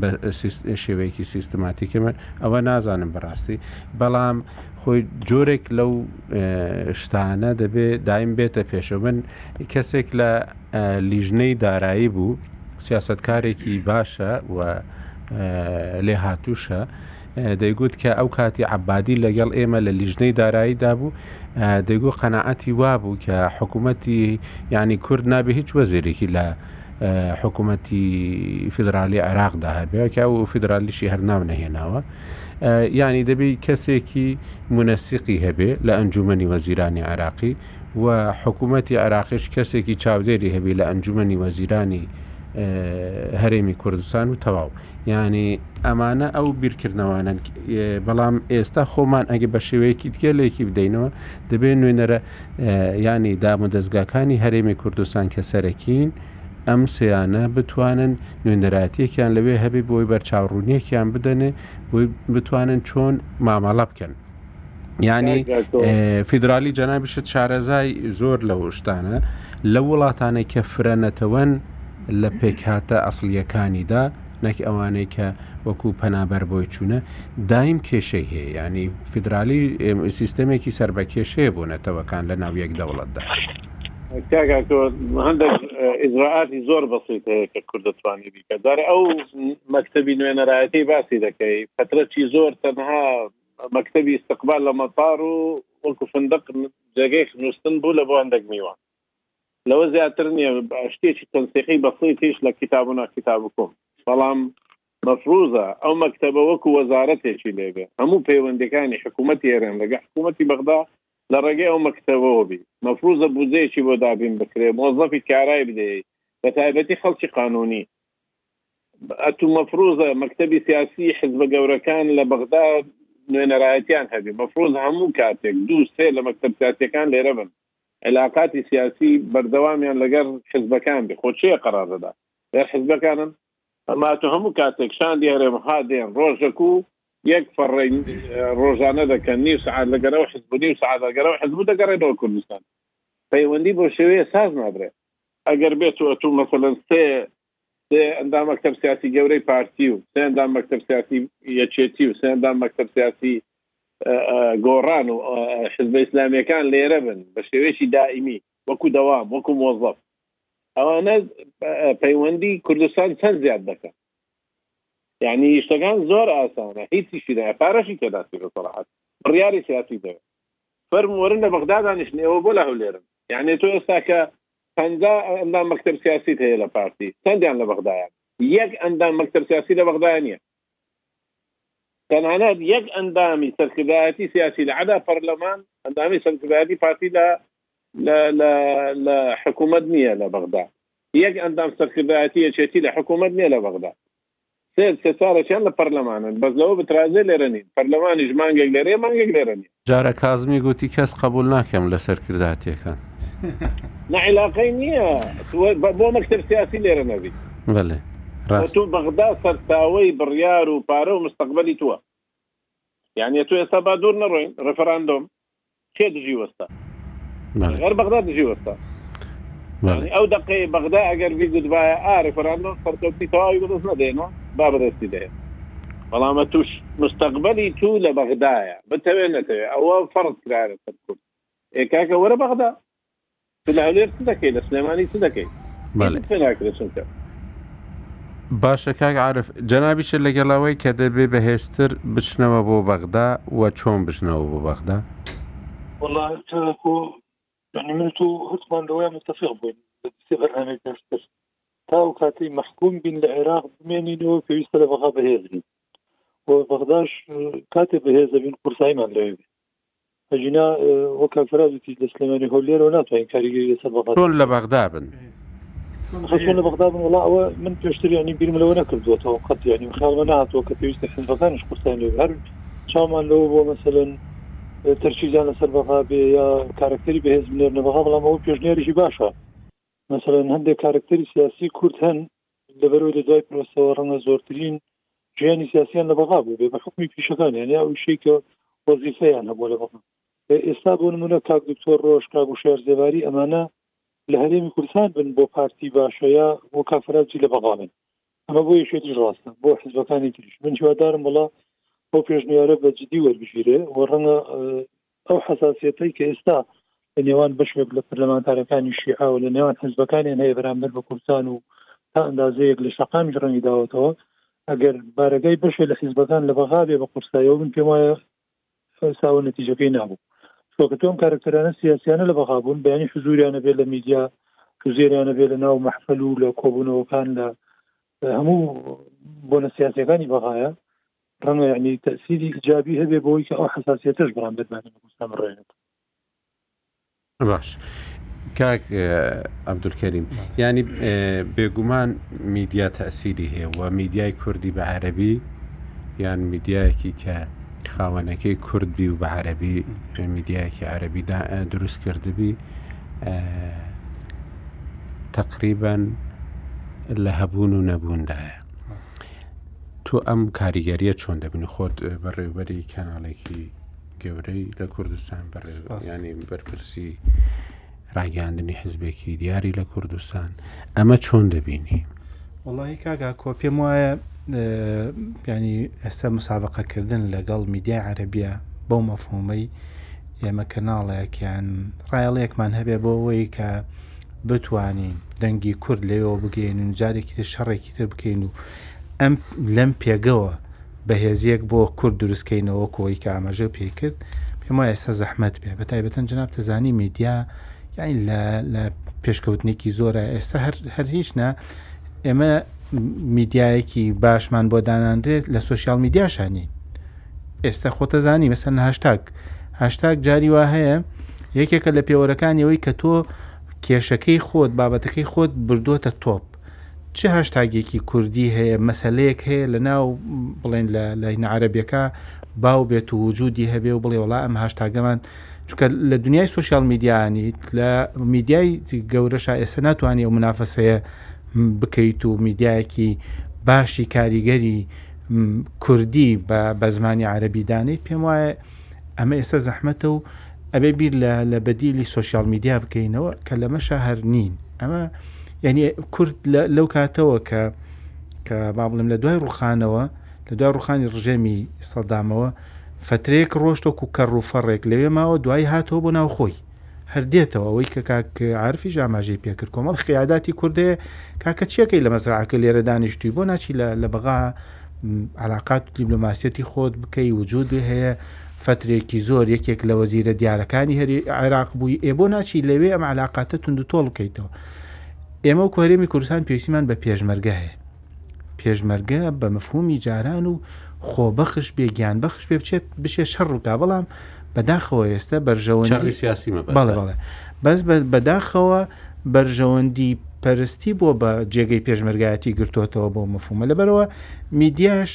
Speaker 1: بە شێوەیەکی سیستماتیکی من ئەوە نازانم بەڕاستی بەڵام خۆی جۆرێک لەو شتانە دەبێ دایم بێتە پێشە من کەسێک لە لیژنەی دارایی بوو سیاستکارێکی باشە و لێ هاتووشە دەیگوت کە ئەو کاتی عەبادی لەگەڵ ئێمە لە لیژنەی دارایی دابوو دەیگو قەنەعەتی وابوو کە حکوومەتی ینی کورد نابێ هیچ وەزیرێکی لە حکوومەتی فیدراالی عێراقدا هەبێ کە ئەو فیدراالیشی هەرناو نەهێناوە ینی دەبی کەسێکی منەسیقی هەبێ لە ئەنجومی وەزیرانی عێراقی و حکوومەتی عێراقیش کەسێکی چاودێری هەبی لە ئەنجومەنی وەزیرانی هەرێمی کوردستان و تەواو یعنی ئەمانە ئەو بیرکردنەوانن بەڵام ئێستا خۆمان ئەگە بە شێوەیەکی دیکە لێکی بدەینەوە دەبێت نوێنەرە ینی دام و دەستگاکانی هەرێمی کوردستان کە سەرەکین ئەم سیانە بتوانن نوێنەراتیەکیان لەوێ هەبی بۆی بەرچاوڕوونیەکیان بدەنێ بۆی بتوانن چۆن مامەڵە بکەن ینی فیدرالی جەنابشت شارەزای زۆر لە شتانە لە وڵاتانێک کە فرەنەتەوەن لە پێکهاتە ئەسلیەکانیدا نەک ئەوانەی کە وەکو پەنابەر بۆی چوونە دایم کێشەی هەیە ینی فیدرالی سیستەمێکی سەر بە کێشەیە بۆ نەتەوەکان لە ناو یەک دەوڵەتدا
Speaker 2: هەندێک ئیزراعاتی زۆر بەسیت هەیە کە کورد دەتوانانی بیکە دارە ئەو مەکتتەبی نوێنەرایەتی باسی دەکەی پەترەی زۆر تەنها مەکتەبی ئیستقبال لە مەتار و وەکو فندق جێگەی نووستن بوو لەبۆ هەندێک میوان لەوە زیاتر نییە شتێکی تەنسیقی بەسیتیش لە کیتابنا کیتابکم بەڵام مەفروزە ئەو مەکتەبە وەکو وەزارەتێکی لێبێ هەموو پەیوەندەکانی حکوومەتی هێرێن لەگە حکوومەتی بەغدا لە ڕێگەی ئەو مەکتەبەوە بی مەفروزە بودجەیەکی بۆ دابین بکرێ مۆزەفی کارای بدەیت بە تایبەتی خەڵکی قانونی ئەتوو مەفروزە مەکتەبی سیاسی حزبە گەورەکان لە بەغدا نوێنەرایەتیان هەبێ مەفروز هەموو کاتێک دوو سێ لە مەکتەب سیاسیەکان لێرە بن علاقاتی سیاسی بەردەوامیان لەگەر حزبەکان بێ خۆ چێ قەرار دەدا لەر حزبەکانن ئەما تۆ هەموو کاتێک شاندی هەرێم ها دێن ڕۆژەک و یەک فەڕەی ڕۆژانە دەکەن نیو سەعات لەگەرەوە حزب و نیو سەعات لەگەرەوە حزب دەگەڕێنەوە کوردستان پەیوەندی بۆ شێوەیە ساز نابرێت ئەگەر بێت و ئەتوو مەسەلەن سێ سێ ئەندام مەکتەب سیاسی گەورەی پارتی و سێ ئەندام مەکتەب سیاسی یەکێتی و سێ ئەندام مەکتەب سیاسی گۆڕان و حزبە ئیسلامیەکان لێرە بن بە شێوەیەکی دائیمی وەکو دەوام وەکو مۆزەف ئەوانە پەیوەندی کوردستان چەند زیاد دەکەن یعنی شتەکان زۆر ئاسانە هیچی شیدا پارەشی تێداسی بەڕحات بڕیاری سیاسی دەوێت فەرم وەرن لە بەغدادانیشنەوە بۆ لە هەولێرن یەعنی تۆ ئێستا کە پەنجا ئەندام مەکتەب سیاسیت هەیە لە پارتی چەندیان لە بەغدایە؟ یەک ئەندام مەکتەب سیاسی لە بەغدایە نییە. تەنانەت یەک ئەندامی سەرکردایەتی سیاسی لە عەدا پەرلەمان ئەندامی سەرکردایەتی پارتی لە لە لە لە حکوومەت نییە لە بەغدا. یەک ئەندام سەرکردایەتی یەکێتی لە حکوومەت نییە لە بەغدا. سێ سێ چارەکیان لە پەرلەمانن بەس لەوە بترازێ لێرە نین پەرلەمانیش مانگێک لێرەیە مانگێک
Speaker 1: لێرە نیە. جارا کازمی گۆتی کەس قەبول ناکەم لە سەرکرداتیەکان.
Speaker 2: نا عیلاقەی نیە تۆ بۆ مەکتەب سیاسی لێرە نەبی.
Speaker 1: بەلێ
Speaker 2: راست. تۆ بەغدا سەرچاوەی بریار و پارە و مستەقبەلی تۆە یانی تۆ ئێستا با دوور نەڕۆین رفراندۆم کێ دژی وەستا غەر بەغدا دژی وەستا ئەو دقەی بەغدا ئەگەر وی گوتبایە ئا ریفراندۆم سەرکەوتی تەواوی بەدەست نەدەێنە با بەدەستی دەێن بەڵامە توش مستەقبلی تو لە بەغدایە بتەوێ نەتەوێ ئەوە فەرز کرارە سەر کورد ئێکاکە وەرە بەغدا تۆ لە هەولێر چ دەکەی لە سلێمانی چ دەکەی بەڵێ هیچت پێ ناکرێ چونکە
Speaker 1: باشە کاک عارف جەنابیشت لەگەڵ ئەوەی کە دەبێ بەهێزتر بچنەوە بۆ بەغدا و چۆن بچنەوە بۆ بەغدا؟
Speaker 4: وەڵا تاکو یانی من و تۆ هەردووکمان لەوەیا متەفق بووین لە دوو سێ بەرنامەی پێشتر تا ئەو کاتەی مەحکووم بین لە عێراق بمێنینەوە پێویستە لە بەغا بەهێز بین و بەغداش کاتێ بەهێز دەبین قورساییمان لەوێ بێ ئەگینا وەک کاک فەراز وتیت لە سلێمانی هۆل لێرەوە ناتوانین کاریگەری لەسەر بەغداد
Speaker 1: چۆن لە بەغدا بن؟
Speaker 4: ئەخە چۆن لە بەغدا بن وەڵا ئەوە من پێشتر یانی بیرم لەوە نەکردووەتەوە قەت یانی بە خیاڵمە نەهاتووە کە پێویستە حزبەکانیش قورسیان لێ بێ هەر چاومان لەوە بووە مەسەلەن تەرکیزیان لەسەر بەغا بێ یا کارەکتەری بەهێز بنێرنە بەغا بەڵام ئەوە پێشنیارێکی باشە مەسەلەن هەندێک کارەکتەری سیاسی کورد هەن لەبەرئەوەی لە دوای پرۆسەوە ڕەنگە زۆرترین ژیانی سیاسیان لە بەغا بووبێ بە حکومی پیشەکانیان یا ئەو شەی کە وەزیفەیان هەبووە لە بەغا ئێستا بۆ نمونە کاک دکتۆر ڕۆژ کاک و شار زێباری ئەمانە لە هەرێمی کوردستان بن بۆ پارتی باشەیە بۆ کافراجی لە بەغاڵن ئەمە بۆ یەکێتی ڕاستە بۆ حزبەکانی تریش من هیوادارم بڵا بۆ پێشنیارە بە جددی وەربژیرێ و ڕەنگە ئەو حەساسیەتەی کە ئێستا لە نێوان بەشێک لە پەرلەمانتارەکانی شیعە و لە نێوان حزبەکانیان هەیە بەرامبەر بە کوردستان و تا ئەندازەیەک لە شەقامیش ڕەنگی داوەتەوە ئەگەر بارەگای بەشێ لە حزبەکان لە بەغابێ بە قورسایەوە من پێم وایە فەرساوە نەتیجەکەی نابوو چۆکە تۆم کارکتەرانە سیاسیانە لە بەغابوون بەیانی حزوریانە بێ لە میدیا حزێریانە بێ لە ناو مەحفل و لە کۆبوونەوەکان لە هەموو بۆنە سیاسەکانی بەغایە ڕەنگە یعنی تەسیری ئیجابی هەبێ بۆی کە ئەو حساسیتەش بەڵام دەربانی مەبوستان ڕێنێت
Speaker 1: باش کاک عبدولکەریم ینی بێگومان میدیا تەسیری هەیە و میدیای کوردی بە عەربی یان میدیایەکی کە خاوەنەکەی کورد بی و بە عەربی میدیایەکی عەربی دروست کردبی تقریبان لە هەبوون و نەبووندایە تۆ ئەم کاریگەریە چۆن دەبین خۆت بەڕێوبەری کەناڵێکی گەورەی لە کوردستان بەڕێزیانی بەرپرسی ڕاگەاندنی حزبێکی دیاری لە کوردستان ئەمە چۆن دەبینی
Speaker 3: وڵی کاگا کۆ پێم وایە ینی ئێستا مسابقەکردن لەگەڵ میدیای عەربیە بەو مەفهومەی ئێمە کەناڵێکیان ڕایڵەیەکمان هەبێ بۆ ئەوەی کە بتوانین دەنگی کورد لێەوە بگەین و جارێکی تر شەڕێکی تر بکەین و ئەم لەم پێگەوە بەهێزیەک بۆ کورد دروست کەینەوە کۆی کە ئاماژە پێی کرد پێم وایە ئێستا زەحمەت بێ بە تایبەتەن جناب تەزانی میدیا یعنی لە لە پێشکەوتنێکی زۆرە ئێستا هەر هەر هیچ نە ئێمە میدیایەکی باشمان بۆ دانانرێت لە سوسیال میدیاشانی ئێستا خۆتەزانی مەسەن هاشتاک هاشتاک جاری وا هەیە یەکێکە لە پێوەرەکانیەوەی کە تۆ کێشەکەی خۆت بابەتەکەی خۆت بردووەتە تۆپ چ هاشتاگێکی کوردی هەیە مەسلەیەک هەیە لە ناو بڵێن لە لاینە عەربیەکە باو بێت و وجودی هەبێ و بڵێ وڵا ئەم هاشتاگەمان چکە لە دنیای سوسیال میدیانیت لە میدیای گەورەشا ئێستا ناتوانانی ئەو منافەسەیە بکەیت و میدیایەکی باشی کاریگەری کوردی بە زمانی عربی دانیت پێم وایە ئەمە ئێستا زەحمەتە و ئەبێ بیر لە لە بەدیلی سوسیال میدیا بکەینەوە کە لەمەشە هەر نین ئەمە یعنی کورد لەو کاتەوە کە کە با بڵم لە دوای ڕوخانەوە لە دوای ڕوخانی ڕژێمی سەدامەوە فترێک ڕۆشتۆک و کەڕ و فەڕێک لەوێ ماوە دوای هاتەوە بۆ ناوخۆی هەردێتەوە ئەوەی کە کاک عرفی ژاماژەی پێکرد کۆمەڵ خیاداتی کوردەیە کاکە چیەکەی لە مەزراعکە لێرە دانیشتوی بۆ ناچی لە بەغا علااقات دیبلۆماسیەتی خۆت بکەی وجود هەیە فترێکی زۆر یەکێک لە وەزیرە دیارەکانی هەری عێراق بووی ئێ بۆ ناچی لەوێ ئەم علااقاتە تونند و تۆڵ بکەیتەوە ئێمە و کوهرێمی کوردستان پێویستیمان بە پێشمەرگە هەیە پێشمەرگە بە مەفهومی جاران و خۆبەخش بێ گیان بەخش پێ بچێت بچێ شەڕ ڕووکا بەڵام بەداخەوە ئێستا بەرژەوەندی
Speaker 1: سیاسی
Speaker 3: بەڵێ بەڵێ بەس بەداخەوە بەرژەوەندی پەرستی بۆ بە جێگەی پێشمەرگایەتی گرتوتەوە بۆ مەفومە لەبەرەوە میدیاش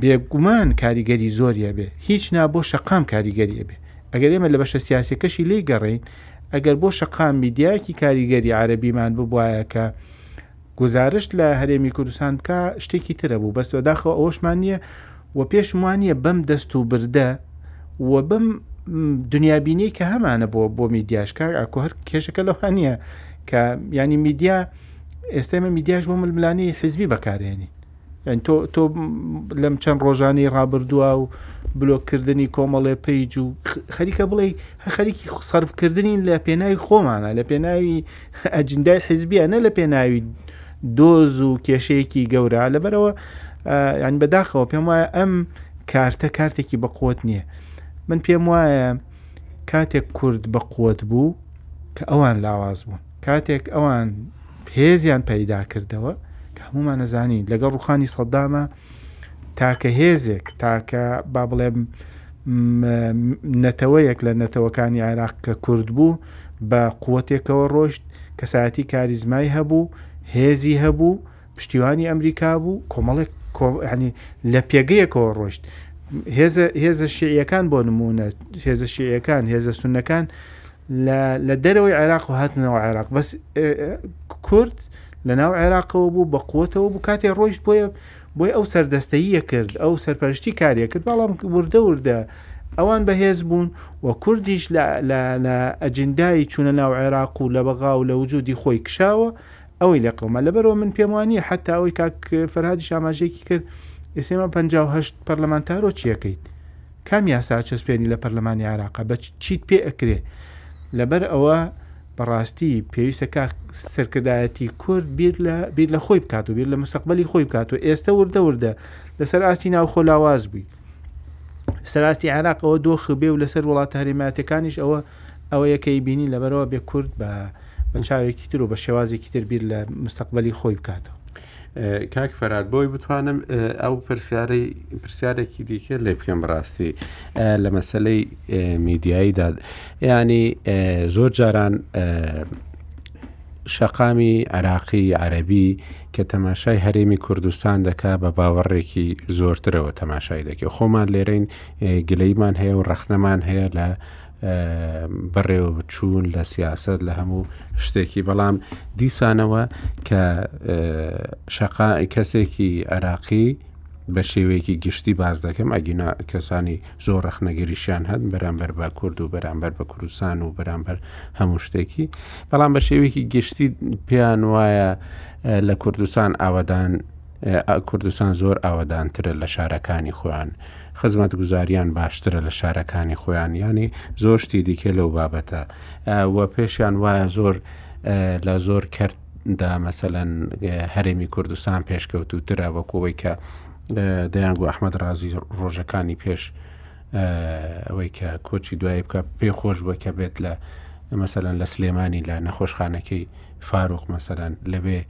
Speaker 3: بێگومان کاریگەری زۆری ئەبێ هیچ نا بۆ شەقام کاریگەری ئەبێ ئەگەر ئێمە لە بەشە سیاسەکەشی لی گەڕین ئەگەر بۆ شەقام میدیایەکی کاریگەری عربیمان ببواە کە گزارشت لە هەرێمی کوردستان بکە شتێکی ترە بوو بەس بەداخەوە ئەوەشمان نییە و پێشم وانە بەم دەست و بردە و بەم دنیابینی کە هەمانە بۆ بۆ میدیاشکە ئاکۆ هەر کێشەکە لەوان نییە کە ینی میدیا ئێستێمە میدیاش بۆ ململانی حزبی بەکارێنی یانی تۆ تۆ لەم چەند ڕۆژانی ڕابردووە و بلۆککردنی کۆمەڵێ پیج و خەریکە بڵێ خەریکی سەرفکردنی لە پێناوی خۆمانە لە پێناوی ئەجندای حیزبیە نە لە پێناوی دۆز و کێشەیەکی گەورە لەبەرەوە یان بەداخەوە پێم وایە ئەم کارتە کارتێکی بەقوت نییە من پێم وایە کاتێک کورد بەقوت بوو کە ئەوان لاواز بوون کاتێک ئەوان هێزیان پەیدا کردەوە کە هەمومان نەزانین لەگەڵ ڕوخانی سەددامە تاکە هێزێک تاکە با بڵێم نەتەوەیەک لە نەتەوەکانی عێراق کە کورد بوو بە قوتێکەوە ڕۆشت کەسایەتی کاریزمای هەبوو هێزی هەبوو پشتیوانی ئەمریکا بوو کۆمەڵێک ینی لە پێگەیەکەوە ڕۆشت هێزە شیعەکان بۆ نمونە هێزە شیعەکان هێزە سونەکان لە دەرەوەی عێراق و هاتنەوە عێراق بەس کورد لە ناو عێراقەوە بوو بە قوتەوە بوو کاتێ ڕۆیشت بۆیە بۆی ئەو سەردەستەییە کرد ئەو سەرپەرشتی کارە کرد بەڵام وردە وردە ئەوان بەهێز بوون و کوردیش لە ئەجندای چوونە ناو عێراق و لە بەغا و لە وجودی خۆی کشاوە ئەوەی لە قەوما لەبەرەوە من پێم وانە حتا ئەوەی کاک فەرهادی شاماژێکی کرد ئێسێمە 1950 پەرلەمانتارۆ چیەکەیت کام یاسا چەسپێنی لە پەرلەمانی عراقا بە چیت پێ ئەکرێ لەبەر ئەوە بەڕاستی پێویستە کا سەرکردایەتی کورد بیر لە بیر لە خۆی بکات و بیر لە مستەقبلی خۆی بکات و ئێستا وردە وردە لەسەر ئاستی ناو خۆلاواز بووی سەراستی عراقەوە دۆخ بێ و لەسەر وڵاتە هەرێماتەکانیش ئەوە ئەوەیە کە ی بینی لەبەرئەوە بێ کورد بە بە چاوێکی تر و بە شێوازێکی تر بیر لە مستەقبەلی خۆی بکاتەوە.
Speaker 1: کاک فەراد بۆی بتوانم ئەو پرسیارەی پرسیارێکی دیکە لێ بکەم بڕاستی لە مەسلەی میدیاییدا ینی زۆر جاران شەقامی عراقی عەربی کە تەماشای هەرێمی کوردستان دەکا بە باوەڕێکی زۆرترەوە تەماشای دەکە خۆمان لێرەین گلەیمان هەیە و ڕەخنەمان هەیە لە بەڕێوەچوون لە سیاسەت لە هەموو شتێکی بەڵام دیسانەوە کە شقا کەسێکی عراقی بە شێوەیەکی گشتی باز دەکەم ئەگینا کەسانی زۆر ڕخنەگەریشیان هەن بەرامبەر بە کورد و بەرامبەر بە کوردستان و بەرامبەر هەموو شتێکی بەڵام بە شێوەیەکی گشتی پێیان وایە لە کوردستان ئاوادان کوردستان زۆر ئاوەدانترە لە شارەکانی خۆیان خزمەتگوزاریان باشترە لە شارەکانی خۆیان یانی زۆر شتی دیکە لەو بابەتە و پێشیان وایە زۆر لە زۆر کرد دا مەسەەن هەرێمی کوردستان پێشکەوتوترە وەکوەوەی کە دەیان گو ئەحمد رازی ڕۆژەکانی پێش ئەوەی کە کۆچی دوایی بکە پێ خۆش بووە کە بێت لە مەسەەن لە سلێمانی لە نەخۆشخانەکەی فاروق مەسەەن لەبێ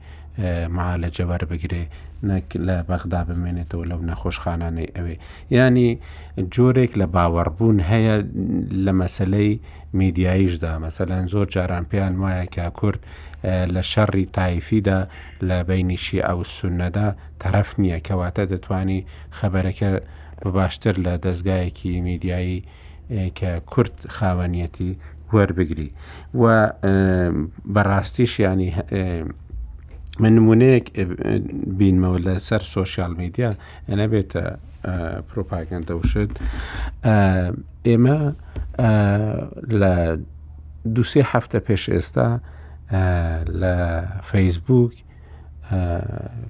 Speaker 1: ما لە جەوار بگرێ نەک لە بەغدا بمێنێتەوە لەو نەخۆشخانانەی ئەوێ ینی جۆرێک لە باوەڕبوون هەیە لە مەسلەی میدیاییشدا مەسەەن زۆر جاران پێیان وایە کە کورد لە شەڕی تایفیدا لە بینیشی ئەو سونەدا تەرەف نییە کەواتە دەتوانانی خەبەرەکە و باشتر لە دەزگایەکی میدیایی کە کورد خاوەنیەتی وەربگری و بەڕاستیش ینی من نمونەیەک بینمەوە لە سەر سوۆسیال میدیا ئەنەبێتە پرۆپاگەندە وشت ئێمە لە دوسێ هەفتە پێش ئێستا لە فەیسبوک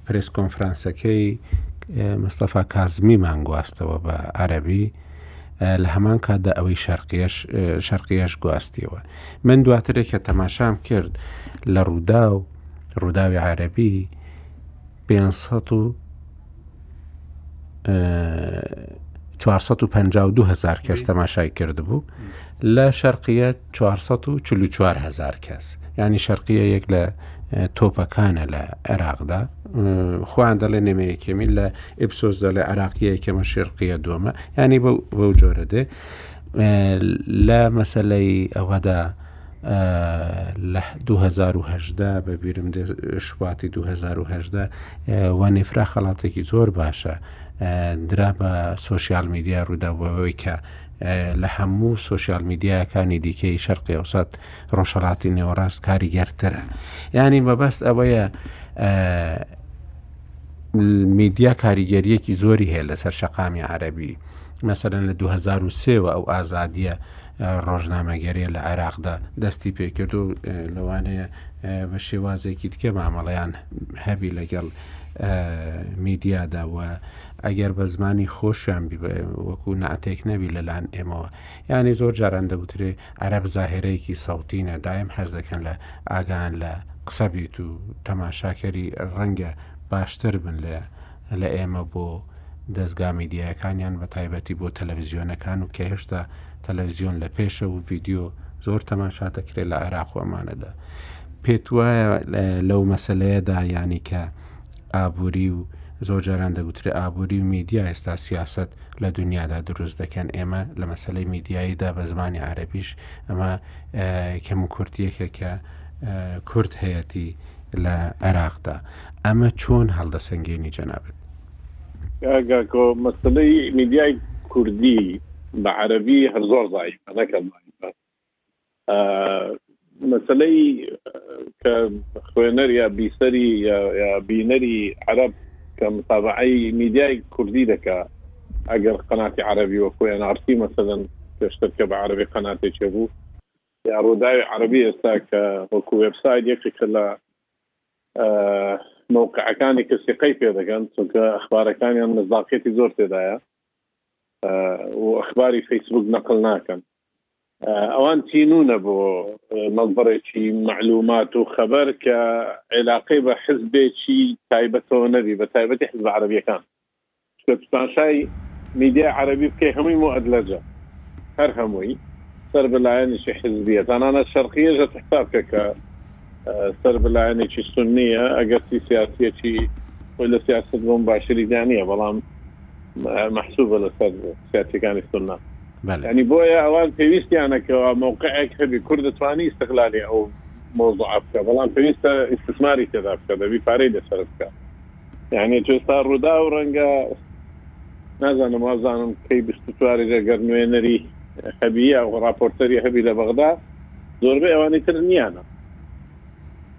Speaker 1: پرس کۆنفرانسەکەی مستەفا کازمی مانگواستەوە بە عەربی لە هەمان کاتدا ئەوەی شەرقیش شەرقیش گواستیەوە من دواترێک کە تەماشام کرد لە ڕوودا و ڕووداوی عربی پێ 452 هزار کەس تەماشای کردبوو لە شەرقیە 444 هزار کەس ینی شەرقیە یەک لە تۆپەکانە لە عێراقدا خۆیان دەڵێ نمەیەکێمی لە ئپسۆس دەڵێ عراقیە کەمە شێرقیە دووەمە ینی بەو جۆرە دێ لە مەسلەی ئەوەدا لە دوو هەزار و هەژدە بە بیرم دێ شوباتی دوو هەزار و هەژدە وە نیفرا خەڵاتێکی زۆر باشە درا بە سۆسیال میدیا ڕوودا بەوەی کە لە هەموو سۆسیال میدیاکانی دیکەی شەرقی ئەوسات ڕۆژهڵاتی نێوەڕاست کاریگەرترە یعنی مەبەست ئەوەیە میدیا کاریگەریەکی زۆری هەیە لەسەر شەقامی عربی مەسەرەن لە 2023ەوە ئەو ئازادیە ڕۆژنامەگەریە لە عێراقدا دەستی پێکرد و لەوانەیە بە شێوازێکی دیکە مامەڵەیان هەبی لەگەڵ میدیادا و ئەگەر بە زمانی خۆشیان وەکو ناتێک نەبی لەلاان ئێمەوە یعنی زۆر جاران دەوترێ عەرب زاهرەیەکی سەوتینە دایم حەز دەکەن لە ئاگان لە قسە بیت و تەماشاکەری ڕەنگە باشتر بن لە لە ئێمە بۆ دەزگا میدیایەکانیان بە تایبەتی بۆ تەلەڤزیۆنەکان و کە هێشتا تەلەڤزیۆن لە پێشە و ڤیددیو زۆر تەماشا دەکرێت لە عێراق و ئەمانەدا پێت وایە لەو مەسلەیەدا ینی کە ئابووری و زۆر جاران دەگوترێ ئابووری و میدیا ئێستا سیاست لە دنیادا دروست دەکەن ئێمە لە مەسلەی میدیاییدا بە زمانی عربیش ئەمە کەم و کورتیەکە کە کورد هەیەی لە عێراقدا ئەمە چۆن هەڵدەسەنگێنی جەنابت؟
Speaker 2: کاکۆ مەسلەی میدیای کوردی بە عەربی هەر زۆر زایف نەکەم مەسلەی کە خوێنەر یا بیسەری یا بینەری عەرب کە متابعی میدیای کوردی دەکا ئەگەر قەناتی عەربی وەکوێن ئارسی مەسەدەن کەشتر کە بە عەربی قەناتێکێ بوو یا ڕووداوی عەرەبی ئێستا کە وەکو وێبسایت یەکێکە لە مەوقعەکانی کە سیقەی پێ دەکەن چونکە ئەخبارەکانیان مزداقیەتی زۆر تێدایە و ئەخباری فەیسبوک نەقل ناکەن ئەوان تینونە بۆ مەڵبڕێکی معلومات و خەبەر کە عێلاقەی بە حزبێکی تایبەتەوە نەبی بە تایبەتی حزب عربیەکان شت تماشای میدیای عەرەبی بکەی هەمووی موئەدلەجە هەر هەمووی سەر بە لایەنێکی حزبیە تانانا شەرقیەژە تحساب کە کە سەر بە لایەنێکی سونیە ئەگەرچی سیاسیەکی خۆی لە سیاست بۆ مباشری دا نیە بەڵام مەحسوبە لە سەر سیاسیەکانی سونە یانی بۆیە ئەوان پێویستیانە کەوا مەوقعێک هەبی کورد دەتوانی ئیستغلالی ئەو مەوزوعە بکە بەڵام پێویستە ئیستسماری تێدا بکە دەبی پارەی لەسەر بکە. یعنی تو ئێستا ڕووداو ڕەنگە نازانم وازانم کەی بیست و چوار جا گەر نوێنەری هەبی یا ڕاپۆرتەری هەبی لە بەغدا زۆربەی ئەوانی تر نییانە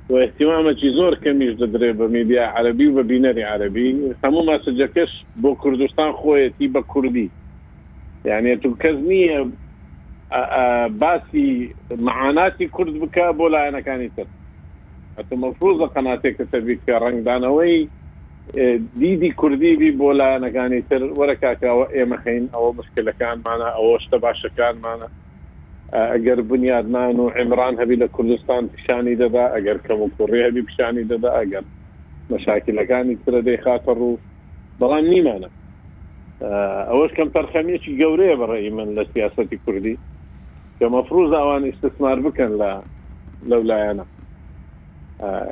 Speaker 2: و احتیمامەکی زۆر کەمیش دەدرێ بە میدیا عەرەبی و بە بینەری عەرەبی هەموو ماسجەکەش بۆ کوردستان خۆیەتی بە کوردی یعنی تو کەس نییە باسی معاناتی کورد بکە بۆ لایەنەکانی تر ئەتو مەفروزە قەناتێکت هەبی کە ڕەنگدانەوەی دیدی کوردی بی بۆ لایەنەکانی تر وەرە کاکە ئەوە ئێمە هەین ئەوە مشکلەکانمانە ئەوە شتە باشەکانمانە ئەگەر بنیادنان و عمران هەبی لە کوردستان پیشانی دەدا ئەگەر کەم و کوڕی هەبی پیشانی دەدا ئەگەر مەشاکلەکانی ترە دەیخاتە ڕوو بەڵام نیمانە ئەوەش کەم تەرخەمیەکی گەورەیە بەڕێی من لە سیاستی کوردی کە مەفروزە ئەوان ئیستسمار بکەن لە لەو لایەنە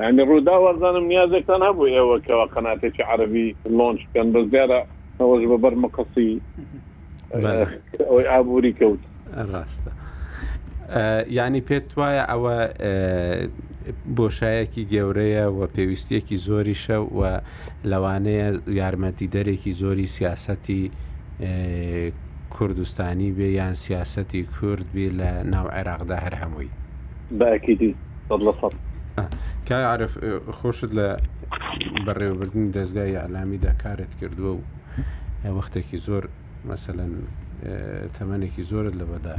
Speaker 2: ینی ڕوودا وازانم نیازێکتان هەبوو ئێوە کەەوە قەناتێکی عربی لۆنچ بکەن بەس دیارە ئەوەش بە بەر مەقەسی ئەوەی ئابووری کەوت
Speaker 1: ڕاستە ینی پێت وایە ئەوە بۆشایەکی گەورەیە و پێویستیەکی زۆریشە و لەوانەیە یارمەتی دەرێکی زۆری سیاسەتی کوردستانی بێ یان سیاسەتی کورد بێ لە ناو عێراقدا هەر هەمووی.
Speaker 2: بە
Speaker 1: ئەکیدی سەد لە سەد. کاک عارف خۆشت لە بەڕێوەبردنی دەزگای ئیعلامیدا کارت کردووە و وەختێکی زۆر مەسەلەن تەمەنێکی زۆرت لەوەدا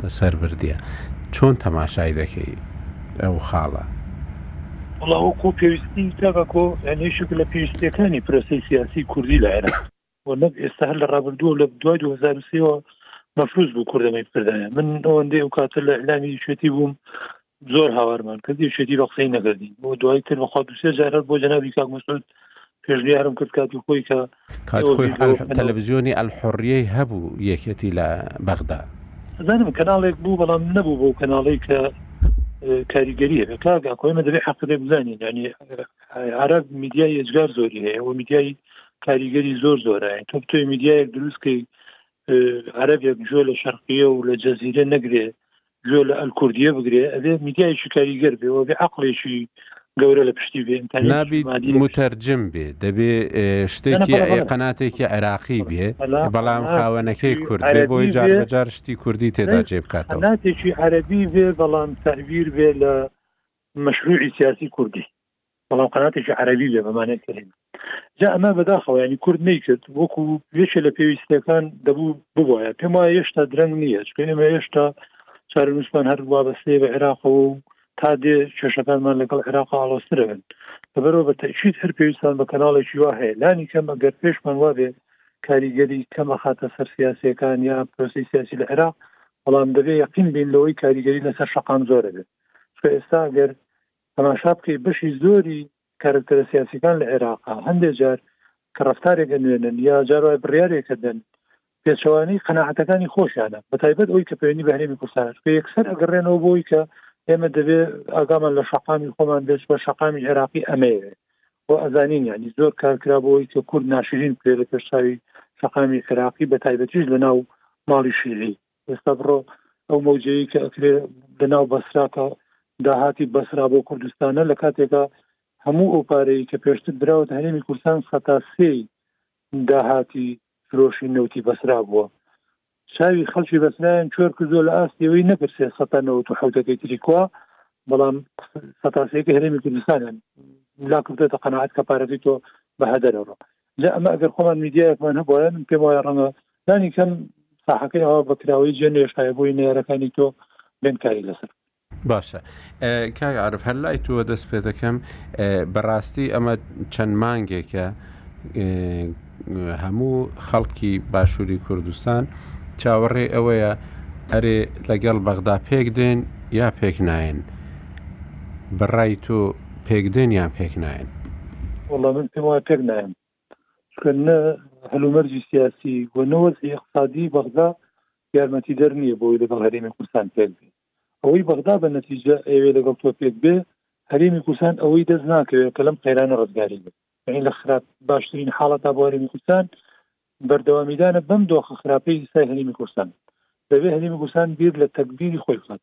Speaker 1: بەسەر بردیە چۆن تەماشای دەکەی ئەو خاڵە؟
Speaker 4: وەڵا وەکو پێویستی کاک ئاکۆ یان یەکێکە لە پێویستییەکانی پرۆسەی سیاسی کوردی لە عێراق. و نەک ئێستا هەر لە ڕابردووە و لە دوای 2023 ەوە مەفروز بوو کوردەمەی بکردایە من ئەوەندەی و کاتە لە ئەلامی یشێتی بووم زۆر هاوارمان کرد یشێتی بە قسەی نەکردین بۆ دوای تر بەخوا دوسێ جارەر بۆ جەنابی کاک مسعود پێشنیارم کرد کاتی خۆی کە
Speaker 1: کاتخۆی تەلەڤزیۆنی ئەلحڕیەی هەبوو یەکێتی لە بەغدا
Speaker 4: زانم کەناڵێک بوو بەڵام نەبوو بۆ کەناڵی کە کاریگەریە کاگا کۆمە دەبێ حەقێک بزانین ینی عرب میدیای ئێجگار زۆری هەیە و میدیای کاریگەری زۆر زۆرە تۆ بتۆی میدیایەک دروستکەی عەربێک جۆ لە شەرقیە و لە جەزیرە نەگرێ جۆ لە ئەلکوردیە بگرێ ئەبێ میدیایکی کاریگەر بێ وە بێ عقلێکی گەورە لە پشتی بێن
Speaker 1: نابی متەرجم بێ دەبێ شتێکی قەناتێکی عێراقی بێ بەڵام خاوەنەکەی کورد بێ بۆی جار بەجار شتی کوردی تێدا جێ بکاتەوە
Speaker 4: ناتێکی عەربی بێ بەڵام تەویر بێ لە مەشروعی سیاسی کوردی بەڵام قەناتێکی عەرەبی بێ بەمانای کەلیم جا ئەمە بەداخەوە ینی کورد نەیکرد وەکو یەکێ لە پێویستەکان دەبوو ببواە پێم وایە هێشتا درەنگ نییە چکە ئێمە هێشتا چارنووسمان هەر وابەستێ بە عێراقەوە و تا دێ کێشەکانمان لەگەڵ عێراق ئاڵۆسترەبن بەرەوە بە تەشید هەر پێویستان بە کەناڵێکی وا هەیە لانی کەم ئەگەر پێشمان وابێ کاریگەری کەمە خاتە سەر سیاسەکان یا پرۆسی سیاسی لە عێراق بەڵام دەبێ یەقین بین لەوەی کاریگەری لەسەر شقام زۆرە بێت ئێستا گەر تەماشا بکەی بەشی زۆری کارەکتەرە سیاسیەکان لە عێراقا هەندێ جار کە ڕەفتارێک ئەنوێنن یا جار وای بڕیارێک ئەدەن پێچەوانەی قەناعەتەکانی خۆشیانە بە تایبەت ئەوی کە پەیوەندی بە هەرێمی کوردستانە چونکە یەکسەر ئەگەڕێنەوە بۆ ئەوی کە ئێمە دەبێ ئاگامان لە شەقامی خۆمان بێت چونکە شەقامی عێراقی ئەمەیە و ئەزانین یانی زۆر کار کرا بۆ ئەوی کە کورد ناشرین بکرێت لە پێش چاوی شەقامی عێراقی بە تایبەتیش لەناو ماڵی شیعی ئێستا بڕۆ ئەو مەوجەیی کە ئەکرێ لەناو بەسراکە داهاتی بەسرا بۆ کوردستانە لە کاتێکا هەموو ئەو پارەیە کە پێشتر دراوت هەرێمی کوردستان سەتاسی داهاتی فرۆشی نەوتی بەسرا بووە چاوی خەڵکی بەسرایان چۆر کردو لە ئاستیەوەی نەپرسێ سەتا نەوە و حوتەکەی تری کووە بەڵام سەتاسەیەکە هەرێمی کوردستانیان لا کردێتە قەنەعات کە پارەکەی تۆ بە هەدەرەوە جا ئەمە ئەگەر خۆمان میدیایەکمان هەبوایە من پێم وایە ڕەنگە لانی کەم ساحەکەی ئەوە بە کراوەی جێ نێشتایە بۆی نەیارەکانی تۆ بێن کاری لەسەر
Speaker 1: باشە کاک عرف هەر لای تووە دەست پێ دەکەم بەڕاستی ئەمە چەند مانگێکە هەموو خەڵکی باشووری کوردستان چاوەڕێ ئەوەیە ئەرێ لەگەڵ بەغدا پێک دێن یا پێک نایەن بەڕای تۆ پێک دێن یان پێک نایەن؟
Speaker 4: وەڵا من پێم وایە پێک نایەن چونکە نە هەلومەرجی سیاسی و نە وەزعی اقتصادی بەغدا یارمەتیدەر نییە بۆی لەگەڵ هەرێمی کوردستان پێک بێ ئەوەی بەغدا بە نەتیجە ئەوێ لەگەڵ تۆ پێک بێ هەرێمی کوردستان ئەوەی دەست ناکەوێت کە لەم قەیرانە ڕزگاری بێت یعنی لە خراپ باشترین حاڵەت تا بۆ هەرێمی کوردستان بەردەوامیدانە بەم دۆخە خراپەی ئیسای هەرێمی کوردستان دەبێ هەرێمی کوردستان بیر لە تەکبیری خۆی بکات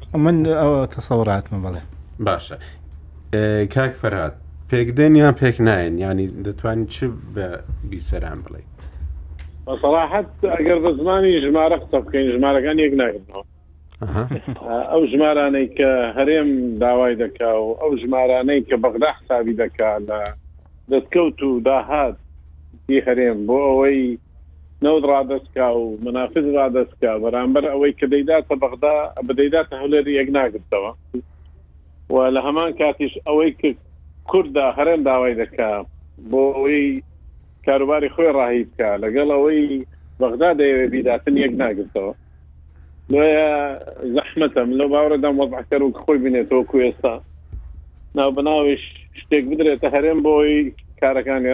Speaker 3: من تەسەوراتمە بەڵێ.
Speaker 1: باشە کاک فەرات پێکدێن یان پێک نایەن ینی دەتوانین چ بە بیسەران بڵێ
Speaker 2: بەسەراحەت ئەگەر بە زمانی ژمارە قسە بکەین ژمارەکان یەک ناگرنەوە ئەو ژمارانەی کە هەرێم داوای دەکا و ئەو ژمارانەی کە بەغدا حسابی دەکا لە دەستکەوت و داهات هەرێم بۆ ئەوەی نەوت ڕادەستکا و منافس ڕادەستکا بەرامبەر ئەوەی کە دەیداتە بەغدا بدەیداتە هەولێر یەک ناگرتەوە و لە هەمان کاتیش ئەوەی کرد کوردا هەرێم داوای دەکا بۆ ئەوەی کاروباری خۆی ڕاهی بکە لەگەڵ ئەوەی بەغدا دەیەوێ بیداتن یەک ناگرتەوە لۆیە زەحمەتەم لە باوەڕدام وەزعکەر و خۆی بینێتەوە کو ئێستا ناو بەناوش شتێک بدرێتە هەرێم بۆی کارەکانی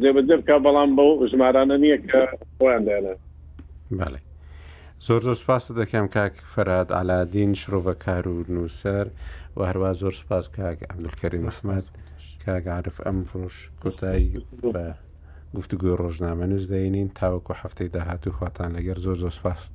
Speaker 2: جێبەجێ بکە بەڵام بەو ژمارانە نییە کە خۆیان دێنە
Speaker 1: بەڵێ زۆر زۆر سپاست دەکەم کاک فەراد ئالادین شرۆڤەکار و نووسەر و هەروە زۆر سپاس کاک ئەمدلکەری مەحمەد کاگعاعرف ئەم ڕۆژ کۆتایی بە گفتوگوۆ ڕۆژنامە نووس دەینین تاوەکو هەفتەی داهاتوو خواتان لەگەر زۆر زۆر سپاست